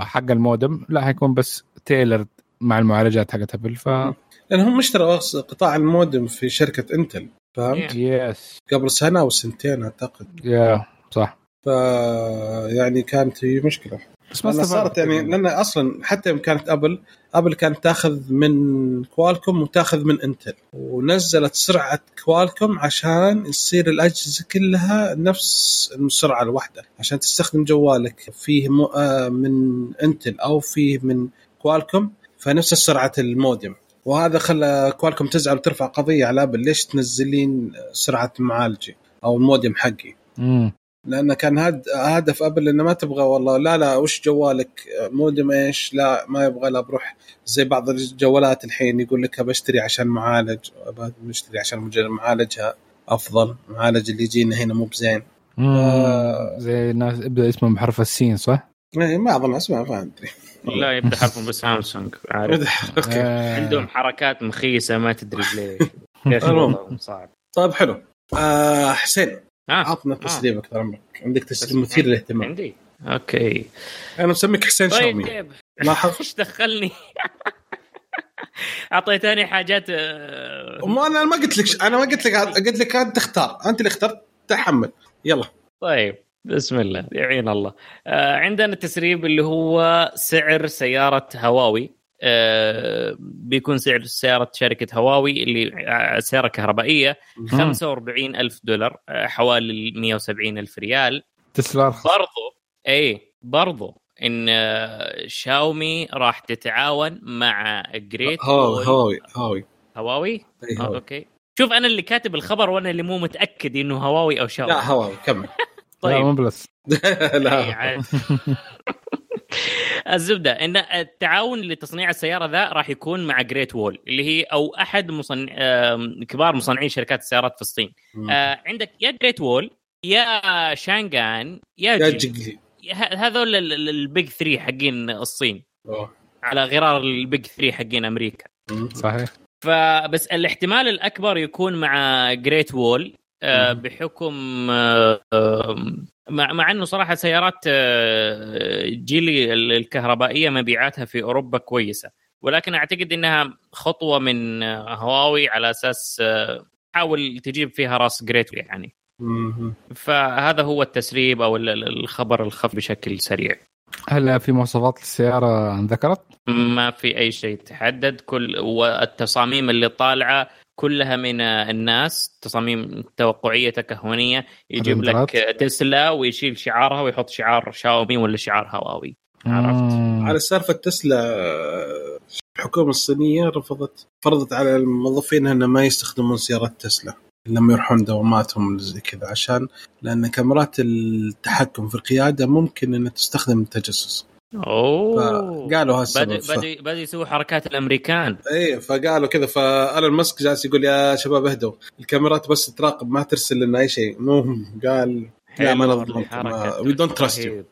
حق المودم لا حيكون بس تيلر مع المعالجات حقت ابل ف لأنهم اشتروا أص- قطاع المودم في شركة انتل فهمت؟ yes قبل سنة أو سنتين أعتقد. yeah صح. ف يعني كانت هي مشكلة. بس ما صارت يعني لأن أصلا حتى يوم كانت أبل أبل كانت تأخذ من كوالكوم وتأخذ من إنتل. ونزلت سرعة كوالكوم عشان يصير الأجهزة كلها نفس السرعة الواحدة. عشان تستخدم جوالك فيه. آه من إنتل أو فيه من كوالكوم فنفس سرعه المودم وهذا خلى كوالكوم تزعل وترفع قضية على أبل. ليش تنزلين سرعة معالجي أو المودم حقي؟ مم. لأن كان هاد هدف أبل إنه ما تبغى والله. لا لا وش جوالك؟ مودم إيش؟ لا ما يبغى لا بروح. زي بعض الجوالات الحين يقول لك بشتري عشان معالج. بشتري عشان مج- معالجها أفضل. معالج اللي يجينا هنا مو بزين. آه. زي الناس يبدا اسمه بحرف السين صح؟ ما ما أظن اسمع ما أدري. لا يبدأ حرف بسامسونج عارف. okay. آه. عندهم حركات مخيسة ما تدري. والله صعب. طيب حلو. آه حسين. عطنا تسريب أكثر عمرك. عندك تسريب مثير للاهتمام. عندي. okay. أنا مسميك حسين طيب شاومي طيب لاحظ؟ إيش دخلني؟ أعطيتني حاجات آه، وما أنا ما قلت لك أنا ما قلت لك قلت لك أنت تختار. أنت اللي اخترت تحمل. يلا. طيب بسم الله يعين الله. آه عندنا تسريب اللي هو سعر سيارة هواوي. آه بيكون سعر سيارة شركة هواوي اللي آه، سيارة كهربائية 45 ألف دولار آه حوالي 170 ألف ريال. تسلا. برضو اي برضو إن آه، شاومي راح تتعاون مع جريت هواوي هواوي هواوي. هواوي؟ أي آه هواوي. okay. شوف أنا اللي كاتب الخبر وأنا اللي مو متأكد إنه هواوي أو شاومي. لا هواوي كمل. لا طيب مو بلس. لا. الزبدة إن التعاون لتصنيع السيارة ذا راح يكون مع Great Wall اللي هي أو أحد مصنع كبار مصنعين شركات السيارات في الصين آه، عندك يا Great Wall يا شانغان يا يا جيلي هذول ال- ال- ال Big 3 حقين الصين أوه. على غرار ال Big 3 حقين أمريكا مم. صحيح فبس الاحتمال الأكبر يكون مع Great Wall. بحكم آه، مع مع إنه صراحة سيارات آه، جيلي ال- الكهربائية مبيعاتها في أوروبا كويسة. ولكن أعتقد إنها خطوة من آه، هواوي على أساس آه، تحاول تجيب فيها راس Great يعني. فهذا هو التسريب أو ال- ال- الخبر الخف بشكل سريع. هل في مواصفات السياره ذكرت؟ ما في أي شيء. تحدد كل والتصاميم اللي طالعة كلها من الناس تصاميم توقعية تكهنية يجيب لك. تسلا ويشيل شعارها ويحط شعار شاومي ولا شعار هواوي عرفت. على سالفة تسلا الحكومة الصينية رفضت فرضت على الموظفين انهم ما يستخدمون سيارات تسلا لما يروحون دواماتهم زي كذا عشان لأن كاميرات التحكم في القيادة ممكن إنها تستخدم للتجسس أوه. فقالوا هالسبب بدأ ف... بدأ يسووا حركات الأمريكان. إيه فقالوا كذا فإيلون ماسك جالس يقول يا شباب اهدوا. الكاميرات بس تراقب ما ترسل لنا أي شيء. مو. قال لا ما نضمن we don't trust you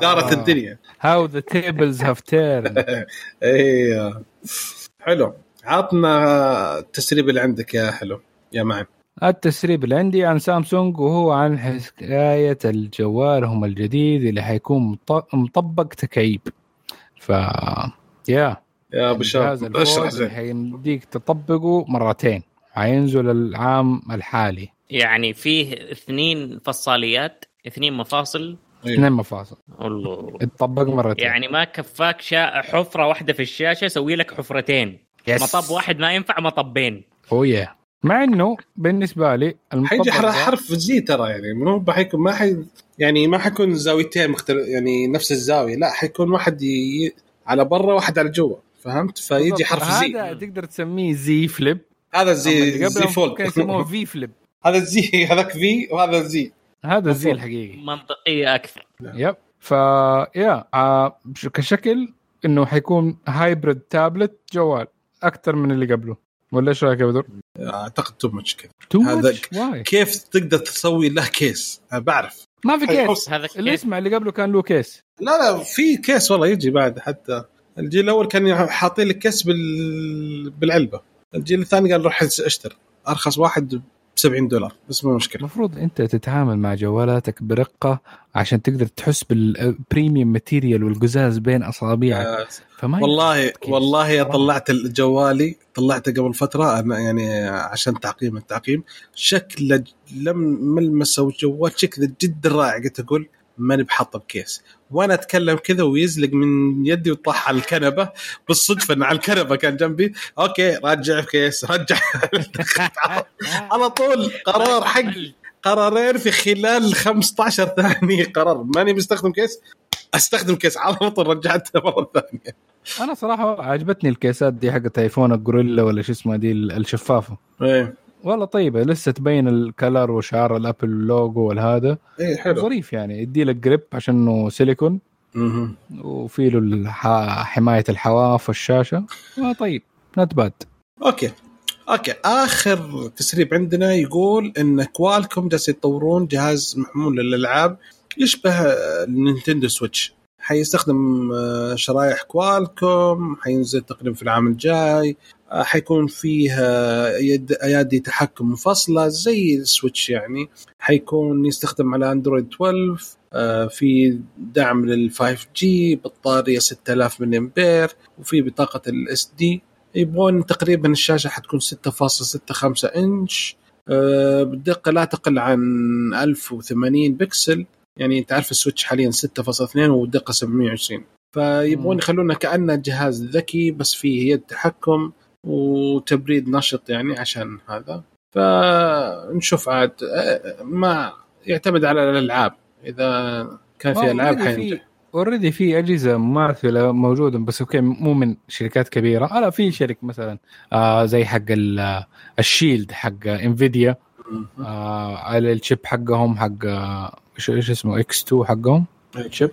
دارت الدنيا. how the tables have turned إيه. حلو. عطنا التسريب اللي عندك يا حلو يا معن. التسريب اللي عندي عن سامسونج وهو عن حكاية الجوالهم الجديد اللي حيكون مط- مطبق تكعيب ف يا. يا أبو شاب اشرح زين. حيمديك تطبقه مرتين حينزل العام الحالي. يعني فيه اثنين فصاليات اثنين مفاصل. أيوه. اثنين مفاصل. الله. يتطبق مرتين. يعني ما كفاك شا... حفرة واحدة في الشاشة سوي لك حفرتين. يس. مطب واحد ما ينفع مطبين. اوه يا مع إنه بالنسبة لي حيجي حرف زي ترى يعني مو بحيكون ما حي يعني ما حيكون زاويتين مختلف يعني نفس الزاوية لا حيكون واحد ي... على برا واحد على جوا فهمت؟ فيجي. حرف زي هذا تقدر تسميه زي فليب هذا زي زي فولد يسموه في فليب هذا الزي هذاك في وهذا زي هذا الزي. الحقيقي. منطقية أكثر. يب ف يا آه كشكل إنه حيكون hybrid tablet جوال أكثر من اللي قبله. ولا إيش رأيك يا بدر؟ أعتقد too much كذا. too هذا- كيف تقدر تسوي له case؟ أنا بعرف. ما في case. هذا اللي يسمع اللي قبله كان له case. لا لا في case والله يجي بعد حتى. الجيل الأول كان حاطين لك case بال... بالعلبة. الجيل الثاني قال روح أشتر. أرخص واحد 70 دولار بس مو مشكلة المفروض أنت تتعامل مع جوالاتك برقة عشان تقدر تحس بال premium material والقزاز بين أصابعك آه، فما والله. والله. طلعت جوالي طلعته قبل فترة أنا يعني عشان تعقيم التعقيم شكله لم ملمسة وجوال شكله جدا رائع قلت أقول ماني بحاطه ب case وأنا اتكلم كذا ويزلق من يدي وطاح على الكنبة بالصدفة إن على الكنبة كان جنبي. okay رجع case رجع. على طول قرار حق قرارين في خلال 15 ثانية. قرار ماني مستخدم case؟ أستخدم case على طول رجعته مرة ثانية. أنا صراحة عجبتني الكيسات دي حقت ايفون ال Gorilla ولا شو اسمها دي الشفافة. إيه. والله طيبة لسه تبين ال color وشعار الأبل اللوجو والهذا. إيه حلو. ظريف يعني يدي لك grip عشان إنه سيليكون. وفي له حماية الحواف والشاشة. طيب not bad أوكي. أوكي. آخر تسريب عندنا يقول إن كوالكوم جالس يطورون جهاز محمول للألعاب يشبه ال Nintendo Switch. حيستخدم آه، شرايح كوالكوم حينزل تقريبا في العام الجاي آه، حيكون فيه آه، يد أيادي تحكم منفصله زي ال Switch يعني. حيكون يستخدم على Android 12 آه، في دعم لل 5 G بطارية 6000 ملي امبير وفي بطاقة ال SD يبغون تقريبا الشاشة حتكون 6.65 إنش بدقة لا تقل عن 1080 بكسل. يعني انت عارف ال Switch حاليا 6.2 ودقة 720 فيبغون. يخلونه كأنه جهاز ذكي بس فيه يد تحكم وتبريد نشط يعني عشان هذا. فنشوف عاد آه، ما يعتمد على الألعاب. إذا كان في ألعاب حينجح already في أجهزة مماثله موجودة بس okay مو من شركات كبيرة. آه لا في شركة مثلا آه زي حق ال- ال Shield حق Nvidia آه على ال chip حقهم حق آه، إيش إيش اسمه X 2 حقهم؟ chip.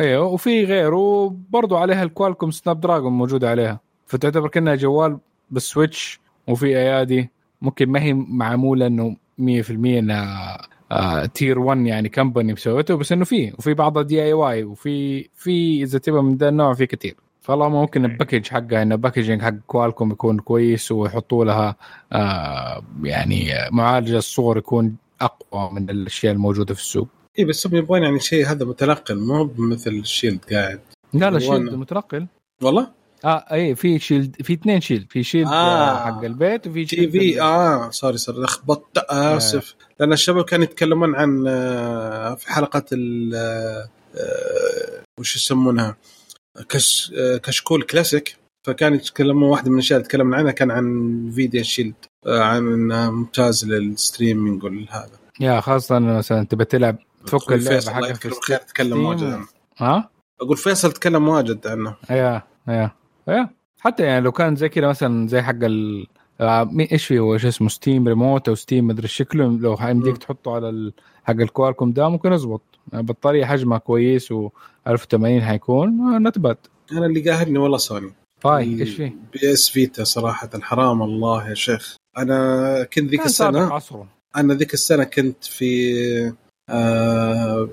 أيوه وفي غيره برضو عليها الكوالكوم Snapdragon موجودة عليها. فتعتبر كأنها جوال بال Switch وفي أيادي ممكن ما هي معمولة إنه 100% إنها آه tier 1 يعني company مسويته بس إنه في وفي بعضها DIY وفي في إذا تبغى من ذا النوع في كثير. فالله ممكن ال package حقها إن ال packaging حق Qualcomm يكون كويس ويحطوا لها آه يعني معالج الصور يكون أقوى من الأشياء الموجودة في السوق. اي بس هم يبغون يعني شيء هذا متنقل مو مثل ال Shield قاعد. لا لا Shield متنقل والله؟ آه اي في Shield في اثنين Shield في Shield آه. آه. حق البيت وفي تي شيلد في آه sorry sorry لخبطت آسف. لأن الشباب كانوا يتكلمون عن آه، في حلقة ال آه، آه، وش يسمونها؟ كش آه، كشكول كلاسيك. فكان يتكلمون واحدة من الأشياء اللي تكلمنا عنها كان عن Nvidia Shield آه، عن إنه ممتاز لل streaming والهذا. yeah خاصة مثلا تبى تلعب تفك اللعبة فيصل الله حقك يذكره بالخير تكلم. واجد عنه ها؟ أقول فيصل تكلم واجد عنه. yeah yeah yeah. حتى يعني لو كان زي كذا مثلا زي حق ال آه، مين إيش في هو؟ إيش اسمه؟ Steam remote أو Steam مدري شكله لو يمديك مم. تحطه على حق ال Qualcomm ده ممكن يزبط. يعني بطارية حجمها كويس و 1080 حيكون not bad أنا اللي قاهرني والله سوني. طيب إيش في؟ PS Vita صراحة حرام الله يا شيخ. أنا كنت ذيك السنة عصره. أنا ذيك السنة كنت في آه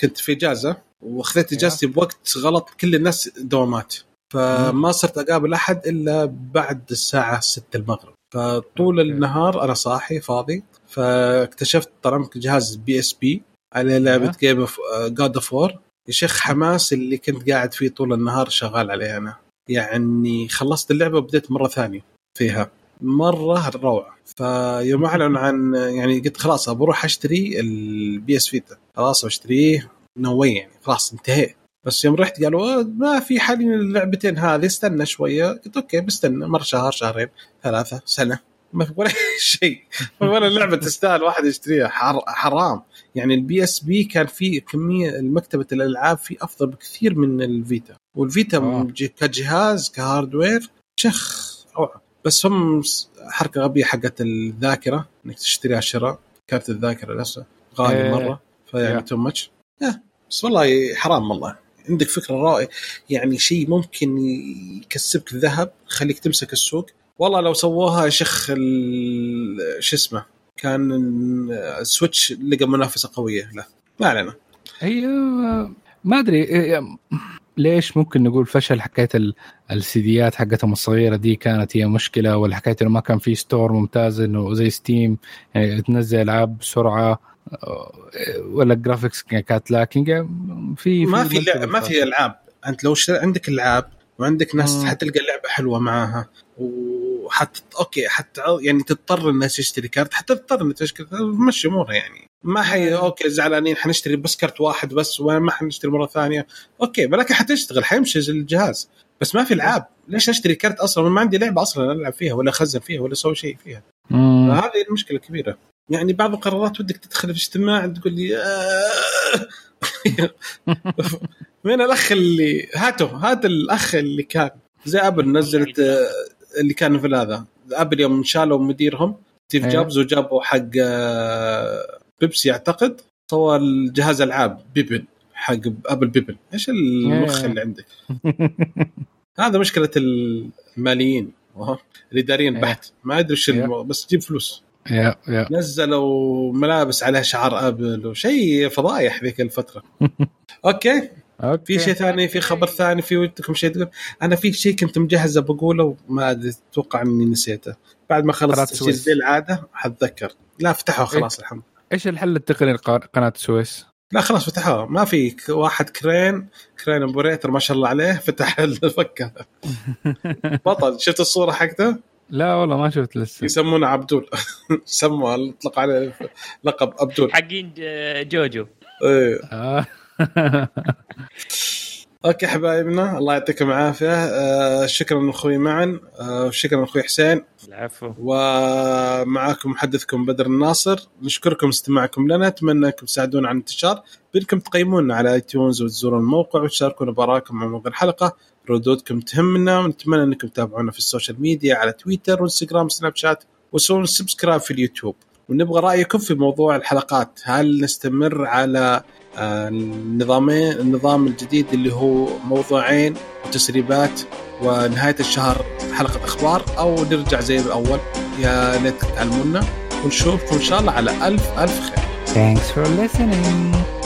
كنت في اجازه وأخذت إجازتي بوقت غلط كل الناس دوامات. فما صرت أقابل أحد إلا بعد الساعة 6 المغرب. فطول. النهار أنا صاحي فاضي. فاكتشفت طرمت جهاز PSP عليه لعبة. game of God of War يا شيخ حماس اللي كنت قاعد فيه طول النهار شغال عليه أنا. يعني خلصت اللعبة وبديت مرة ثانية فيها. مرة روعة. فيوم اعلن عن يعني قلت خلاص بروح أشتري ال PS Vita. خلاص بشتريه no يعني. خلاص انتهيت بس يوم رحت قالوا آه، ما في حاليا اللعبتين هذه استنى شوية. قلت okay بستنى. مرة شهر شهرين ثلاثة سنة. ما في ولا شيء. ولا لعبة تستاهل واحد يشتريها. حر حرام. يعني ال PSP كان فيه كمية مكتبة الألعاب فيه أفضل بكثير من ال Vita. وال Vita آه. كجهاز ك hardware شيء روعة. بس هم حركة غبية حقت الذاكرة إنك تشتريها شراء card الذاكرة نفسه غالي إيه. مرة فيعني. too much بس والله حرام والله. عندك فكرة رائعة يعني شيء ممكن يكسبك ذهب يخليك تمسك السوق. والله لو سووها يا شيخ ال- شو اسمه كان ال Switch لقى منافسة قوية له. ما علينا. هي ما أدري إيه، ليش ممكن نقول فشل حكاية ال CDات حقتهم الصغيرة دي كانت هي مشكلة ولا حكاية إنه ما كان في store ممتاز إنه زي Steam يعني تنزل ألعاب بسرعة ولا ال graphics كانت lacking في ما في ما في ألعاب. أنت لو عندك ألعاب وعندك ناس حتلقى اللعبه حلوة معاها وحت okay حتى يعني تضطر الناس تشتري card حتى تضطر انك تشتري تمشي أمورها يعني. ما حي okay زعلانين حنشتري بس كرت واحد بس وما حنشتري مرة ثانية. okay ولكن حتشتغل حيمشي الجهاز. بس ما في العاب ليش أشتري كرت أصلا؟ ما عندي لعبة أصلا ألعب فيها ولا أخزن فيها ولا أسوي شيء فيها. هذه المشكلة الكبيره يعني بعض القرارات ودك تدخل في اجتماع تقول لي آه. وين الأخ اللي هاتوا هات الأخ اللي كان زي Apple نزلت آه، اللي كان في هذا. Apple يوم شالوا مديرهم Steve إيه. Jobs وجابوا حق آه، بيبسي أعتقد سوى الجهاز ألعاب Pippin حق Apple Pippin. إيش المخ إيه. اللي عندك؟ هذا مشكلة الماليين الاداريين إيه. بحت. ما أدري إيش بس تجيب فلوس. yeah yeah. نزلوا ملابس عليها شعار Apple وشيء فضايح ذيك الفترة. okay. okay. في شيء ثاني في خبر ثاني في ودكم شيء تقول؟ أنا في شيء كنت مجهزة بقوله وما أدري أتوقع إني نسيته. بعد ما خلص التسجيل زي العادة حتذكر. لا خلاص إيه؟ الحمد إيش الحل التقني لقناه السويس؟ لا خلاص فتحوها. ما في واحد crane crane operator ما شاء الله عليه فتح الفكة. بطل. شفت الصورة حقته؟ لا والله ما شفت لسه. يسمونه عبدول. سموا اطلق عليه لقب عبدول. حقين جوجو. إيه. آه. okay حبايبنا الله يعطيكم العافية. آه شكرا أخوي معا. آه شكرا أخوي حسين. العفو. ومعاكم محدثكم بدر الناصر. نشكركم استماعكم لنا. أتمنى أنكم تساعدونا على الانتشار. بإنكم تقيمونا على iTunes وتزورون الموقع وتشاركونا بآراءكم عن موضوع الحلقة. ردودكم تهمنا ونتمنى أنكم تتابعونا في ال social media على تويتر وإنستغرام وسناب شات وتسوون subscribe في اليوتيوب. ونبغى رأيكم في موضوع الحلقات. هل نستمر على النظامين النظام الجديد اللي هو موضوعين وتسريبات ونهاية الشهر حلقة أخبار أو نرجع زي الأول يا ليت تعلمونا ونشوفكم إن شاء الله على الف ألف خير Thanks for listening.